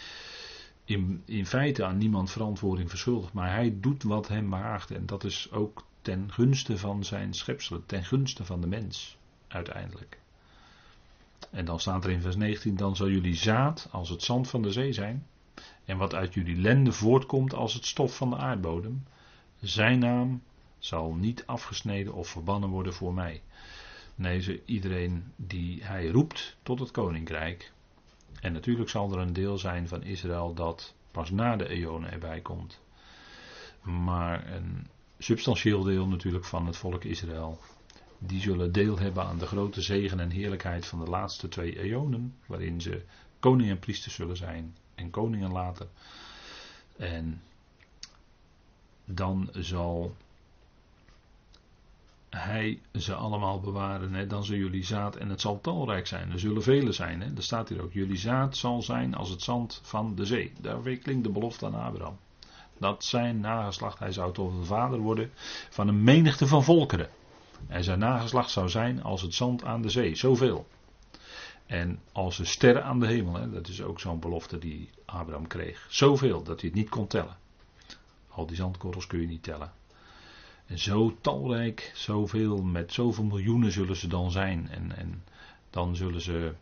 [SPEAKER 1] in, in feite aan niemand verantwoording verschuldigd. Maar hij doet wat hem behaagt. En dat is ook ten gunste van zijn schepselen. Ten gunste van de mens. Uiteindelijk. En dan staat er in vers 19: Dan zal jullie zaad als het zand van de zee zijn. En wat uit jullie lende voortkomt als het stof van de aardbodem. Zijn naam zal niet afgesneden of verbannen worden voor mij. Nee, iedereen die hij roept tot het koninkrijk, en natuurlijk zal er een deel zijn van Israël dat pas na de eonen erbij komt. Maar een substantieel deel natuurlijk van het volk Israël. Die zullen deel hebben aan de grote zegen en heerlijkheid van de laatste twee eonen. Waarin ze koning en priester zullen zijn. En koningen later. En dan zal hij ze allemaal bewaren. Hè, dan zullen jullie zaad, en het zal talrijk zijn, er zullen vele zijn. Hè, er staat hier ook, jullie zaad zal zijn als het zand van de zee. Daar klinkt de belofte aan Abraham. Dat zijn nageslacht, hij zou tot een vader worden van een menigte van volkeren. En zijn nageslacht zou zijn als het zand aan de zee, zoveel. En als de sterren aan de hemel, hè, dat is ook zo'n belofte die Abraham kreeg. Zoveel dat hij het niet kon tellen. Al die zandkorrels kun je niet tellen. En zo talrijk, zoveel, met zoveel miljoenen zullen ze dan zijn. En, en dan zullen ze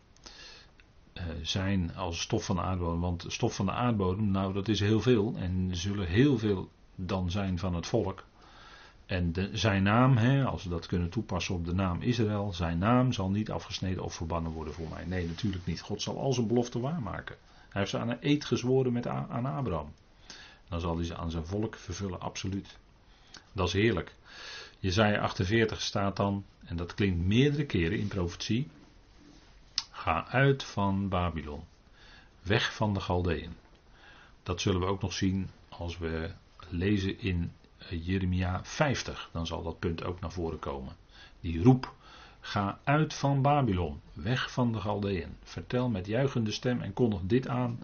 [SPEAKER 1] uh, zijn als stof van de aardbodem. Want stof van de aardbodem, nou dat is heel veel. En zullen heel veel dan zijn van het volk. En de, zijn naam, hè, als we dat kunnen toepassen op de naam Israël, zijn naam zal niet afgesneden of verbannen worden voor mij. Nee, natuurlijk niet. God zal al zijn beloften waarmaken. Hij heeft ze aan een eed gezworen met, aan Abraham. Dan zal hij ze aan zijn volk vervullen, absoluut. Dat is heerlijk. Jezaja 48 staat dan, en dat klinkt meerdere keren in profetie. Ga uit van Babylon. Weg van de Galdeën. Dat zullen we ook nog zien als we lezen in Jeremia 50. Dan zal dat punt ook naar voren komen. Die roep. Ga uit van Babylon. Weg van de Galdeën. Vertel met juichende stem en kondig dit aan.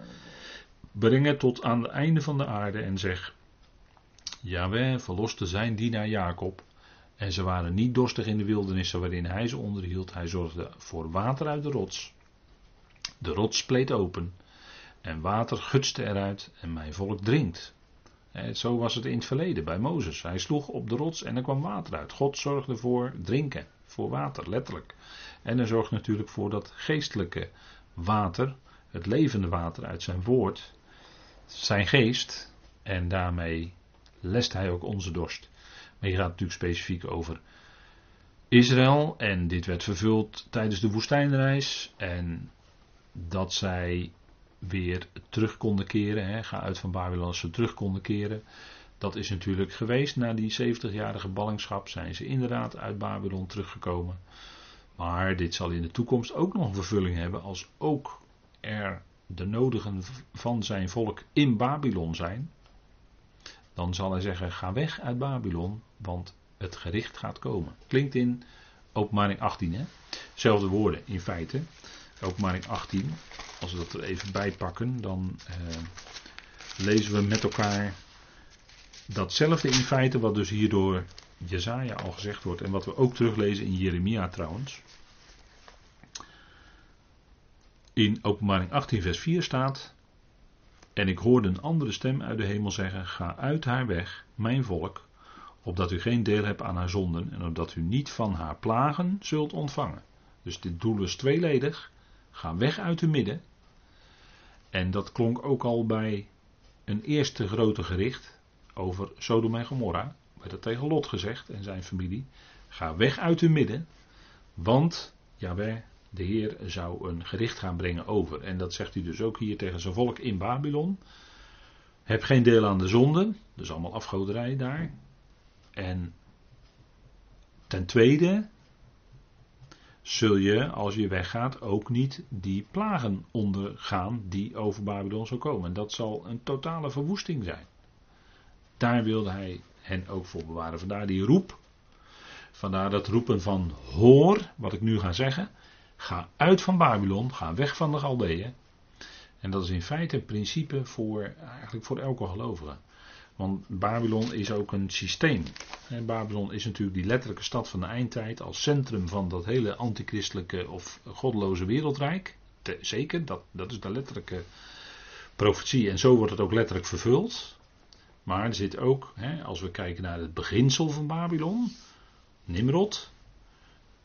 [SPEAKER 1] Breng het tot aan het einde van de aarde en zeg. Jaweh verloste zijn dienaar Jacob. En ze waren niet dorstig in de wildernissen waarin hij ze onderhield. Hij zorgde voor water uit de rots. De rots spleet open. En water gutste eruit en mijn volk drinkt. Zo was het in het verleden bij Mozes. Hij sloeg op de rots en er kwam water uit. God zorgde voor drinken, voor water, letterlijk. En hij zorgt natuurlijk voor dat geestelijke water, het levende water uit zijn woord, zijn geest. En daarmee lest hij ook onze dorst. Maar hier gaat natuurlijk specifiek over Israël. En dit werd vervuld tijdens de woestijnreis. En dat zij weer terug konden keren. Hè, ga uit van Babylon als ze terug konden keren. Dat is natuurlijk geweest na die 70-jarige ballingschap. Zijn ze inderdaad uit Babylon teruggekomen. Maar dit zal in de toekomst ook nog een vervulling hebben als ook er de nodigen van zijn volk in Babylon zijn, dan zal hij zeggen: ga weg uit Babylon, want het gericht gaat komen. Klinkt in openbaring 18, hè? Zelfde woorden in feite. Openbaring 18, als we dat er even bij pakken, dan eh, lezen we met elkaar datzelfde in feite, wat dus hier door Jezaja al gezegd wordt en wat we ook teruglezen in Jeremia trouwens. In openbaring 18 vers 4 staat, en ik hoorde een andere stem uit de hemel zeggen, ga uit haar weg, mijn volk, opdat u geen deel hebt aan haar zonden en opdat u niet van haar plagen zult ontvangen. Dus dit doel is tweeledig. Ga weg uit de midden. En dat klonk ook al bij een eerste grote gericht over Sodom en Gomorra. Werd dat tegen Lot gezegd en zijn familie. Ga weg uit de midden, want Jaweh, de Heer, zou een gericht gaan brengen over. En dat zegt hij dus ook hier tegen zijn volk in Babylon. Heb geen deel aan de zonden, dus allemaal afgoderij daar. En ten tweede zul je, als je weggaat, ook niet die plagen ondergaan die over Babylon zal komen. En dat zal een totale verwoesting zijn. Daar wilde hij hen ook voor bewaren. Vandaar die roep. Vandaar dat roepen van hoor, wat ik nu ga zeggen. Ga uit van Babylon, ga weg van de Galdeeën. En dat is in feite een principe voor, eigenlijk voor elke gelovige. Want Babylon is ook een systeem. Babylon is natuurlijk die letterlijke stad van de eindtijd als centrum van dat hele antichristelijke of goddeloze wereldrijk. Zeker, dat, dat is de letterlijke profetie en zo wordt het ook letterlijk vervuld. Maar er zit ook, als we kijken naar het beginsel van Babylon, Nimrod,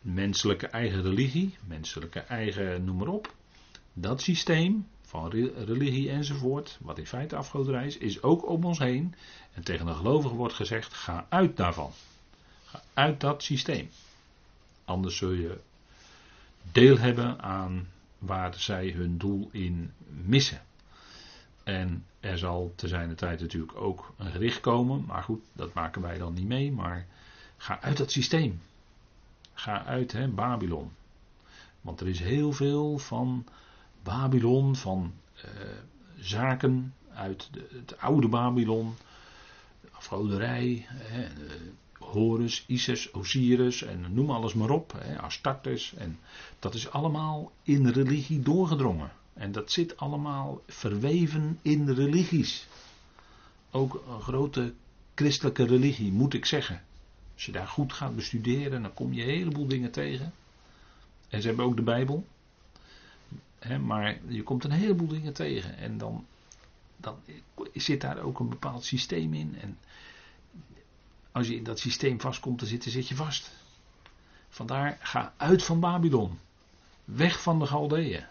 [SPEAKER 1] menselijke eigen religie, menselijke eigen noem maar op. Dat systeem, van religie enzovoort, wat in feite afgoderij is, is ook om ons heen. En tegen de gelovigen wordt gezegd: ga uit daarvan. Ga uit dat systeem. Anders zul je deel hebben aan waar zij hun doel in missen. En er zal te zijn de tijd natuurlijk ook een gericht komen. Maar goed, dat maken wij dan niet mee. Maar ga uit dat systeem. Ga uit hè, Babylon. Want er is heel veel van Babylon, van uh, zaken uit de, het oude Babylon, afgoderij, hè, Horus, Isis, Osiris en noem alles maar op, hè, Astartes. En dat is allemaal in religie doorgedrongen. En dat zit allemaal verweven in religies. Ook een grote christelijke religie, moet ik zeggen. Als je daar goed gaat bestuderen, dan kom je een heleboel dingen tegen. En ze hebben ook de Bijbel maar je komt een heleboel dingen tegen. En dan, dan zit daar ook een bepaald systeem in. En als je in dat systeem vast komt te zitten, zit je vast. Vandaar, ga uit van Babylon. Weg van de Galdeeën.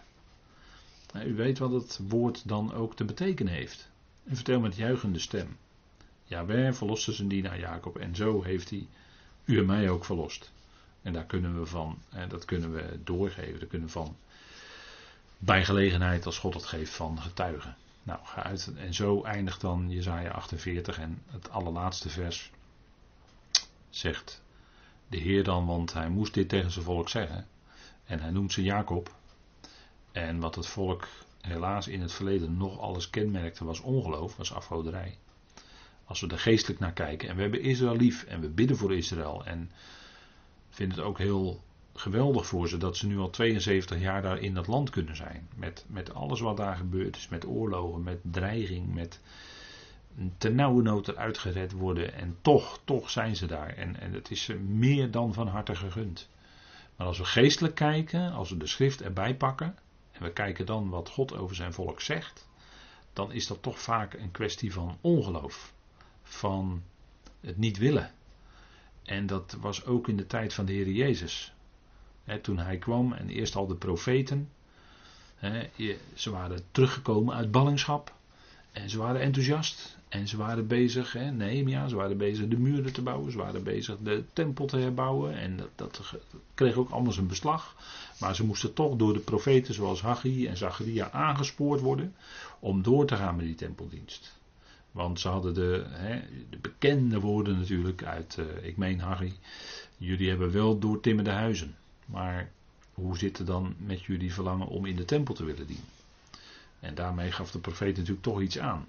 [SPEAKER 1] u weet wat het woord dan ook te betekenen heeft. En vertel met juichende stem. Ja, wij verloste zijn dienaar Jacob. En zo heeft hij u en mij ook verlost. En daar kunnen we van, en dat kunnen we doorgeven, daar kunnen we van bij gelegenheid als God het geeft van getuigen. Nou, ga uit. En zo eindigt dan Jezaja 48 en het allerlaatste vers zegt de Heer dan, want hij moest dit tegen zijn volk zeggen. En hij noemt ze Jacob. En wat het volk helaas in het verleden nog alles kenmerkte was ongeloof, was afgoderij. Als we er geestelijk naar kijken en we hebben Israël lief en we bidden voor Israël en vinden het ook heel geweldig voor ze dat ze nu al 72 jaar daar in dat land kunnen zijn. Met, met alles wat daar gebeurd is, met oorlogen, met dreiging, met ten nauwe nood eruit gered worden. En toch, toch zijn ze daar. En, en het is ze meer dan van harte gegund. Maar als we geestelijk kijken, als we de schrift erbij pakken, en we kijken dan wat God over zijn volk zegt, dan is dat toch vaak een kwestie van ongeloof. Van het niet willen. En dat was ook in de tijd van de Heer Jezus toen hij kwam en eerst al de profeten. ze waren teruggekomen uit ballingschap. En ze waren enthousiast. En ze waren bezig, he, Nehemia, ze waren bezig de muren te bouwen. Ze waren bezig de tempel te herbouwen. En dat, dat kreeg ook allemaal zijn beslag. Maar ze moesten toch door de profeten zoals Haggai en Zacharia aangespoord worden. Om door te gaan met die tempeldienst. Want ze hadden de, de bekende woorden natuurlijk uit, uh, ik meen Haggai. Jullie hebben wel doortimmerde huizen. Maar hoe zit het dan met jullie verlangen om in de tempel te willen dienen? En daarmee gaf de profeet natuurlijk toch iets aan.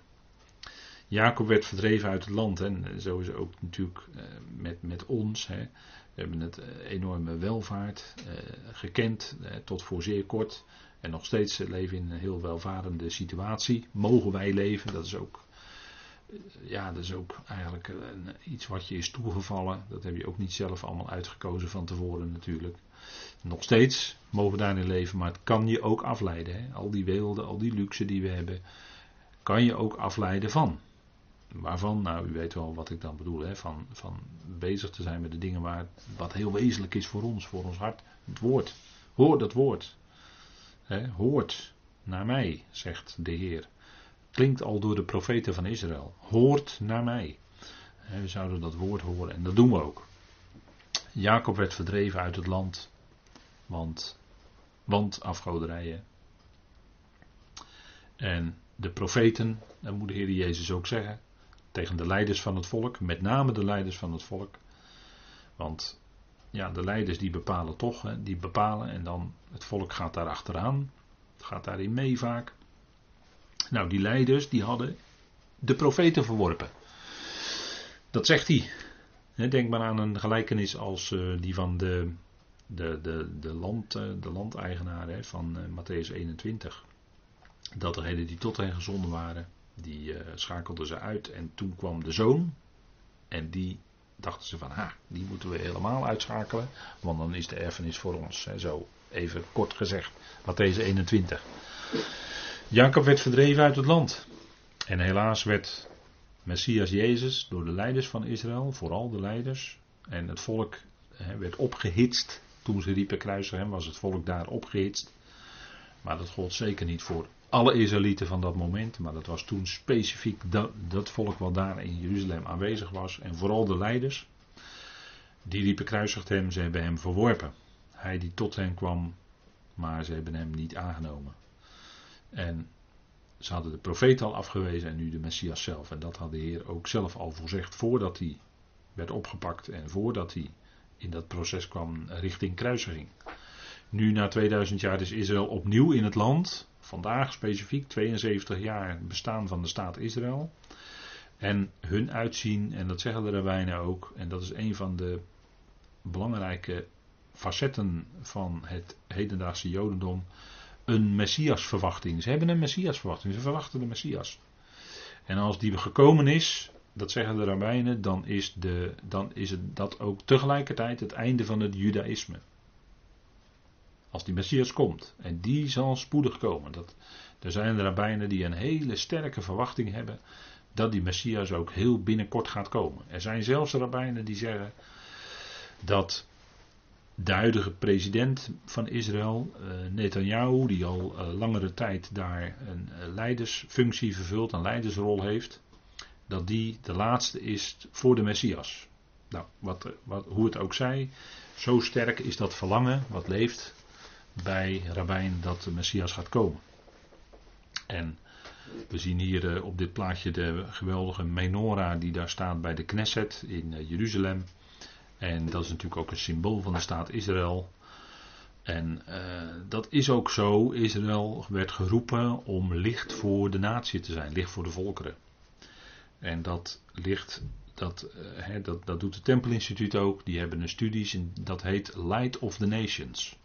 [SPEAKER 1] Jacob werd verdreven uit het land. En zo is het ook natuurlijk eh, met, met ons. Hè. We hebben het eh, enorme welvaart eh, gekend tot voor zeer kort. En nog steeds leven in een heel welvarende situatie. Mogen wij leven, dat is ook, ja, dat is ook eigenlijk iets wat je is toegevallen. Dat heb je ook niet zelf allemaal uitgekozen van tevoren natuurlijk. Nog steeds mogen we daarin leven, maar het kan je ook afleiden. Hè? Al die weelde, al die luxe die we hebben, kan je ook afleiden van. Waarvan? Nou, u weet wel wat ik dan bedoel. Hè? Van, van bezig te zijn met de dingen waar, wat heel wezenlijk is voor ons, voor ons hart. Het woord. Hoor dat woord. Hè? Hoort naar mij, zegt de Heer. Klinkt al door de profeten van Israël. Hoort naar mij. We zouden dat woord horen en dat doen we ook. Jacob werd verdreven uit het land, want, want afgoderijen. En de profeten, dat moet de Heer Jezus ook zeggen, tegen de leiders van het volk, met name de leiders van het volk. Want ja, de leiders die bepalen toch, die bepalen en dan het volk gaat daar achteraan. Gaat daarin mee vaak. Nou, die leiders die hadden de profeten verworpen. Dat zegt hij. Denk maar aan een gelijkenis als uh, die van de, de, de, de, land, uh, de van uh, Matthäus 21. Dat degenen die tot hen gezonden waren, die schakelden ze uit. En toen kwam de zoon. En die dachten ze van, ha, die moeten we helemaal uitschakelen. Want dan is de erfenis voor ons. Zo even kort gezegd. Matthäus 21. Jacob werd verdreven uit het land. En helaas werd Messias Jezus door de leiders van Israël, vooral de leiders, en het volk werd opgehitst. Toen ze riepen kruisen hem, was het volk daar opgehitst. Maar dat gold zeker niet voor alle Israëlieten van dat moment, maar dat was toen specifiek dat, dat volk wat daar in Jeruzalem aanwezig was. En vooral de leiders, die riepen kruisigt hem, ze hebben hem verworpen. Hij die tot hen kwam, maar ze hebben hem niet aangenomen. En ze hadden de profeet al afgewezen en nu de Messias zelf. En dat had de Heer ook zelf al voorzegd voordat hij werd opgepakt en voordat hij in dat proces kwam richting kruisiging. Nu na 2000 jaar is Israël opnieuw in het land. Vandaag specifiek 72 jaar bestaan van de staat Israël. En hun uitzien, en dat zeggen de rabbijnen ook, en dat is een van de belangrijke facetten van het hedendaagse Jodendom een Messiasverwachting. Ze hebben een Messiasverwachting. Ze verwachten de Messias. En als die gekomen is, dat zeggen de rabbijnen, dan is, de, dan is het dat ook tegelijkertijd het einde van het Judaïsme. Als die Messias komt. En die zal spoedig komen. Dat, er zijn de rabbijnen die een hele sterke verwachting hebben dat die Messias ook heel binnenkort gaat komen. Er zijn zelfs rabbijnen die zeggen dat de huidige president van Israël, uh, Netanyahu, die al uh, langere tijd daar een uh, leidersfunctie vervult, een leidersrol heeft, dat die de laatste is voor de Messias. Nou, wat, wat, hoe het ook zij, zo sterk is dat verlangen wat leeft bij Rabijn dat de Messias gaat komen. En we zien hier op dit plaatje de geweldige menorah die daar staat bij de Knesset in Jeruzalem. En dat is natuurlijk ook een symbool van de staat Israël. En uh, dat is ook zo. Israël werd geroepen om licht voor de natie te zijn, licht voor de volkeren. En dat licht, dat, uh, dat, dat doet het Tempelinstituut ook. Die hebben een studies en dat heet Light of the Nations.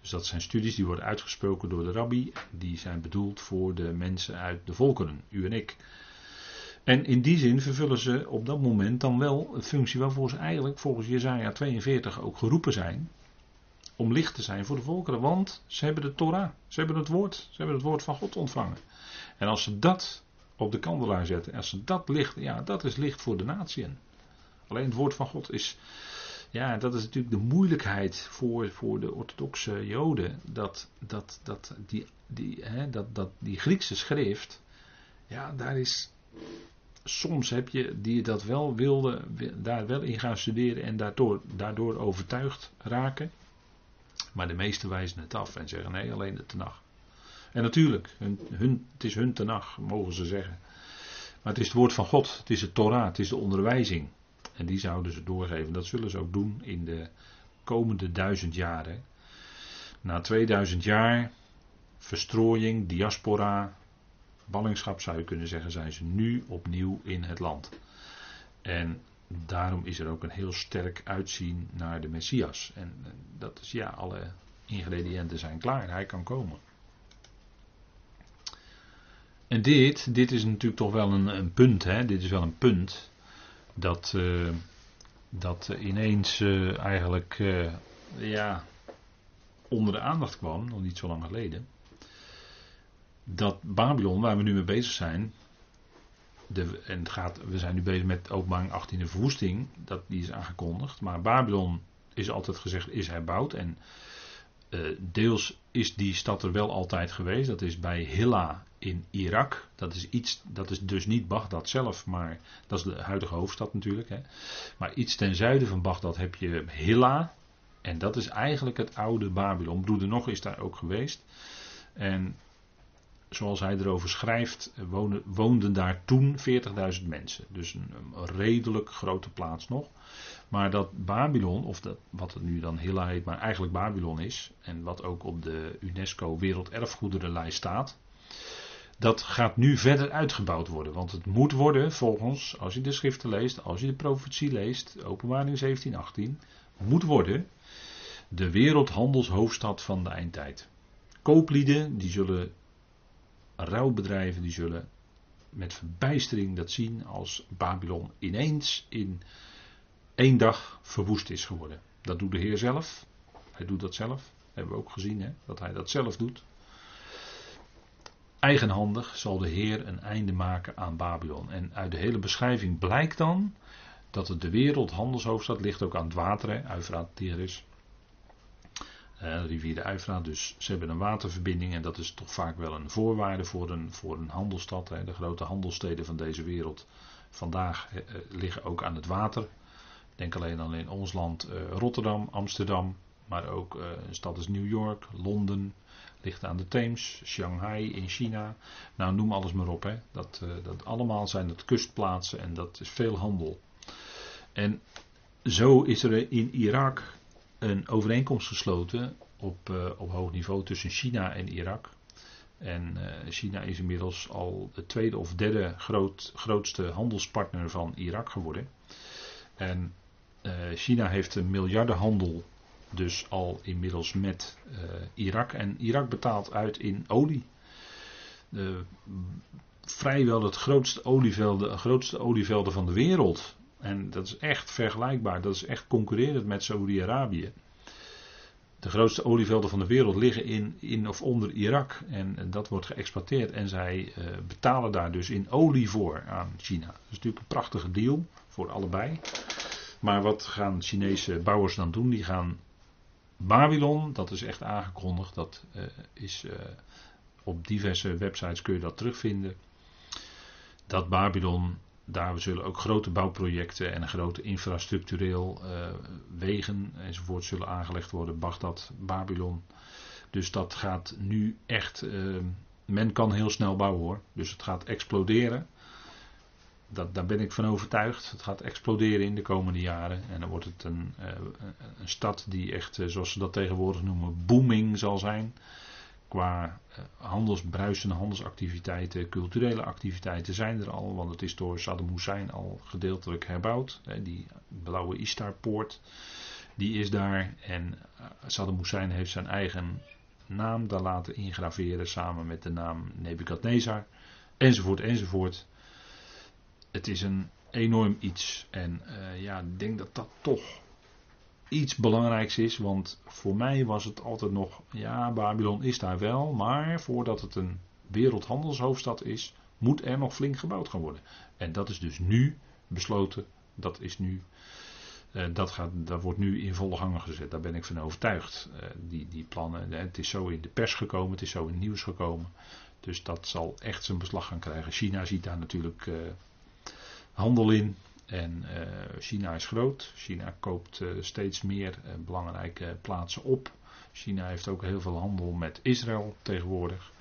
[SPEAKER 1] Dus dat zijn studies die worden uitgesproken door de rabbi. Die zijn bedoeld voor de mensen uit de volkeren, u en ik. En in die zin vervullen ze op dat moment dan wel een functie waarvoor ze eigenlijk volgens Jezaja 42 ook geroepen zijn. Om licht te zijn voor de volkeren. Want ze hebben de Torah. Ze hebben het woord. Ze hebben het woord van God ontvangen. En als ze dat op de kandelaar zetten. Als ze dat licht. Ja, dat is licht voor de natieën. Alleen het woord van God is. Ja, dat is natuurlijk de moeilijkheid voor, voor de orthodoxe Joden. Dat, dat, dat, die, die, hè, dat, dat die Griekse schrift. Ja, daar is soms heb je die dat wel wilde, daar wel in gaan studeren en daardoor, daardoor overtuigd raken. Maar de meesten wijzen het af en zeggen nee, alleen de tenag. En natuurlijk, hun, hun, het is hun tenag, mogen ze zeggen. Maar het is het woord van God, het is het Torah, het is de onderwijzing. En die zouden ze doorgeven. Dat zullen ze ook doen in de komende duizend jaren. Na 2000 jaar verstrooiing, diaspora, ballingschap zou je kunnen zeggen, zijn ze nu opnieuw in het land. En daarom is er ook een heel sterk uitzien naar de Messias. En dat is ja, alle ingrediënten zijn klaar, hij kan komen. En dit, dit is natuurlijk toch wel een, een punt, hè? dit is wel een punt dat, uh, dat ineens uh, eigenlijk ja, onder de aandacht kwam, nog niet zo lang geleden. Dat Babylon, waar we nu mee bezig zijn, de, en het gaat, we zijn nu bezig met openbaring 18 de verwoesting, dat, die is aangekondigd. Maar Babylon is altijd gezegd, is herbouwd. En uh, deels is die stad er wel altijd geweest. Dat is bij Hilla in Irak. Dat is, iets, dat is dus niet Bagdad zelf, maar dat is de huidige hoofdstad natuurlijk. Hè. Maar iets ten zuiden van Bagdad heb je Hilla. En dat is eigenlijk het oude Babylon. Broeder Nog is daar ook geweest. En zoals hij erover schrijft, woonden, woonden daar toen 40.000 mensen. Dus een, redelijk grote plaats nog. Maar dat Babylon, of dat, wat het nu dan Hilla heet, maar eigenlijk Babylon is, en wat ook op de UNESCO Werelderfgoederenlijst staat, dat gaat nu verder uitgebouwd worden. Want het moet worden, volgens, als je de schriften leest, als je de profetie leest, openbaring 17, 18, moet worden de wereldhandelshoofdstad van de eindtijd. Kooplieden, die zullen rouwbedrijven die zullen met verbijstering dat zien als Babylon ineens in één dag verwoest is geworden. Dat doet de Heer zelf. Hij doet dat zelf. Hebben we ook gezien, hè, dat hij dat zelf doet. Eigenhandig zal de Heer een einde maken aan Babylon. En uit de hele beschrijving blijkt dan dat het de wereldhandelshoofdstad ligt ook aan het water, Uifraat, Tigris. Rivier de Uifraat, dus ze hebben een waterverbinding en dat is toch vaak wel een voorwaarde voor een, voor een handelstad. De grote handelsteden van deze wereld vandaag uh, liggen ook aan het water. Denk alleen al in ons land uh, Rotterdam, Amsterdam, maar ook een stad als New York, Londen, ligt aan de Theems, Shanghai in China. Nou, noem alles maar op. Hè. Dat, dat allemaal zijn het kustplaatsen en dat is veel handel. En zo is er in Irak een overeenkomst gesloten op, uh, op hoog niveau tussen China en Irak. En uh, China is inmiddels al de tweede of derde groot, grootste handelspartner van Irak geworden. En uh, China heeft een miljardenhandel dus al inmiddels met Irak. En Irak betaalt uit in olie. vrijwel het grootste olievelden, grootste olievelden van de wereld en dat is echt vergelijkbaar, dat is echt concurrerend met Saoedi-Arabië. De grootste olievelden van de wereld liggen in, in of onder Irak. En, dat wordt geëxporteerd. En zij uh, betalen daar dus in olie voor aan China. Dat is natuurlijk een prachtige deal voor allebei. Maar wat gaan Chinese bouwers dan doen? Die gaan Babylon, dat is echt aangekondigd. Dat uh, is uh, op diverse websites kun je dat terugvinden. Dat Babylon daar zullen ook grote bouwprojecten en grote infrastructureel uh, wegen enzovoort zullen aangelegd worden. Bagdad, Babylon. Dus dat gaat nu echt. Uh, men kan heel snel bouwen hoor. Dus het gaat exploderen. Dat, daar ben ik van overtuigd. Het gaat exploderen in de komende jaren. En dan wordt het een, uh, een stad die echt, zoals ze dat tegenwoordig noemen, booming zal zijn qua eh, handelsbruisende handelsactiviteiten, culturele activiteiten zijn er al, want het is door Saddam Hussein al gedeeltelijk herbouwd. Die blauwe Istar-poort, die is daar. En eh, Saddam Hussein heeft zijn eigen naam daar laten ingraveren samen met de naam Nebukadnezar, enzovoort, enzovoort. Het is een enorm iets. En ja, ik denk dat dat toch iets belangrijks is. Want voor mij was het altijd nog, ja, Babylon is daar wel, maar voordat het een wereldhandelshoofdstad is, moet er nog flink gebouwd gaan worden. En dat is dus nu besloten, dat is nu, uh, dat, gaat, dat wordt nu in volle gang gezet. Daar ben ik van overtuigd. Uh, die, die plannen, het is zo in de pers gekomen, het is zo in het nieuws gekomen. Dus dat zal echt zijn beslag gaan krijgen. China ziet daar natuurlijk uh, handel in. En uh, China is groot. China koopt uh, steeds meer uh, belangrijke plaatsen op. China heeft ook heel veel handel met Israël tegenwoordig.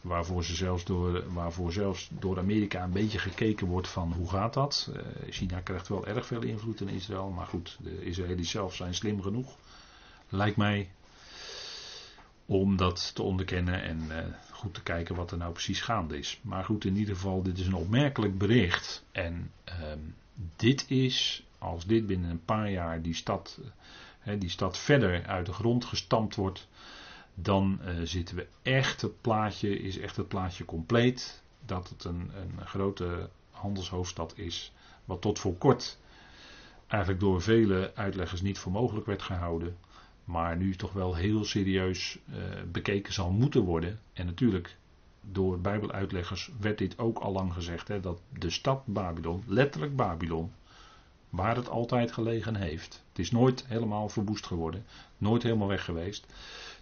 [SPEAKER 1] Waarvoor, ze zelfs door, waarvoor zelfs door Amerika een beetje gekeken wordt van hoe gaat dat. China krijgt wel erg veel invloed in Israël. Maar goed, de Israëli's zelf zijn slim genoeg. Lijkt mij om dat te onderkennen en goed te kijken wat er nou precies gaande is. Maar goed, in ieder geval, dit is een opmerkelijk bericht. En ehm, dit is, als dit binnen een paar jaar die stad, die stad verder uit de grond gestampt wordt, dan zitten we echt, het plaatje is echt het plaatje compleet. Dat het een, een grote handelshoofdstad is, wat tot voor kort eigenlijk door vele uitleggers niet voor mogelijk werd gehouden, maar nu toch wel heel serieus uh, bekeken zal moeten worden. En natuurlijk, door bijbeluitleggers werd dit ook al lang gezegd, hè, dat de stad Babylon, letterlijk Babylon, waar het altijd gelegen heeft. Het is nooit helemaal verwoest geworden, nooit helemaal weg geweest.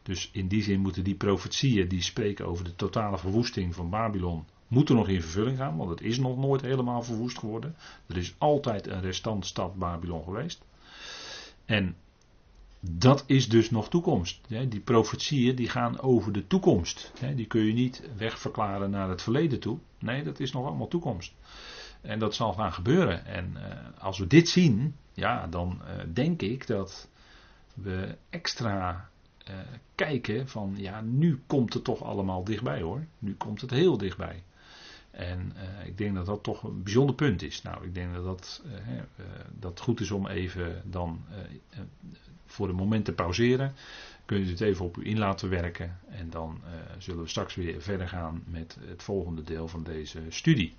[SPEAKER 1] Dus in die zin moeten die profetieën die spreken over de totale verwoesting van Babylon moet er nog in vervulling gaan, want het is nog nooit helemaal verwoest geworden. Er is altijd een restant stad Babylon geweest. En dat is dus nog toekomst. Die profetieën die gaan over de toekomst. Die kun je niet wegverklaren naar het verleden toe. Nee, dat is nog allemaal toekomst. En dat zal gaan gebeuren. En eh, als we dit zien, ja, dan eh, denk ik dat we extra uh, kijken van, ja, nu komt het toch allemaal dichtbij hoor. Nu komt het heel dichtbij. En ik denk dat dat toch een bijzonder punt is. Nou, ik denk dat dat, dat goed is om even dan voor een moment te pauzeren. Kun je het even op u in laten werken. En dan zullen we straks weer verder gaan met het volgende deel van deze studie.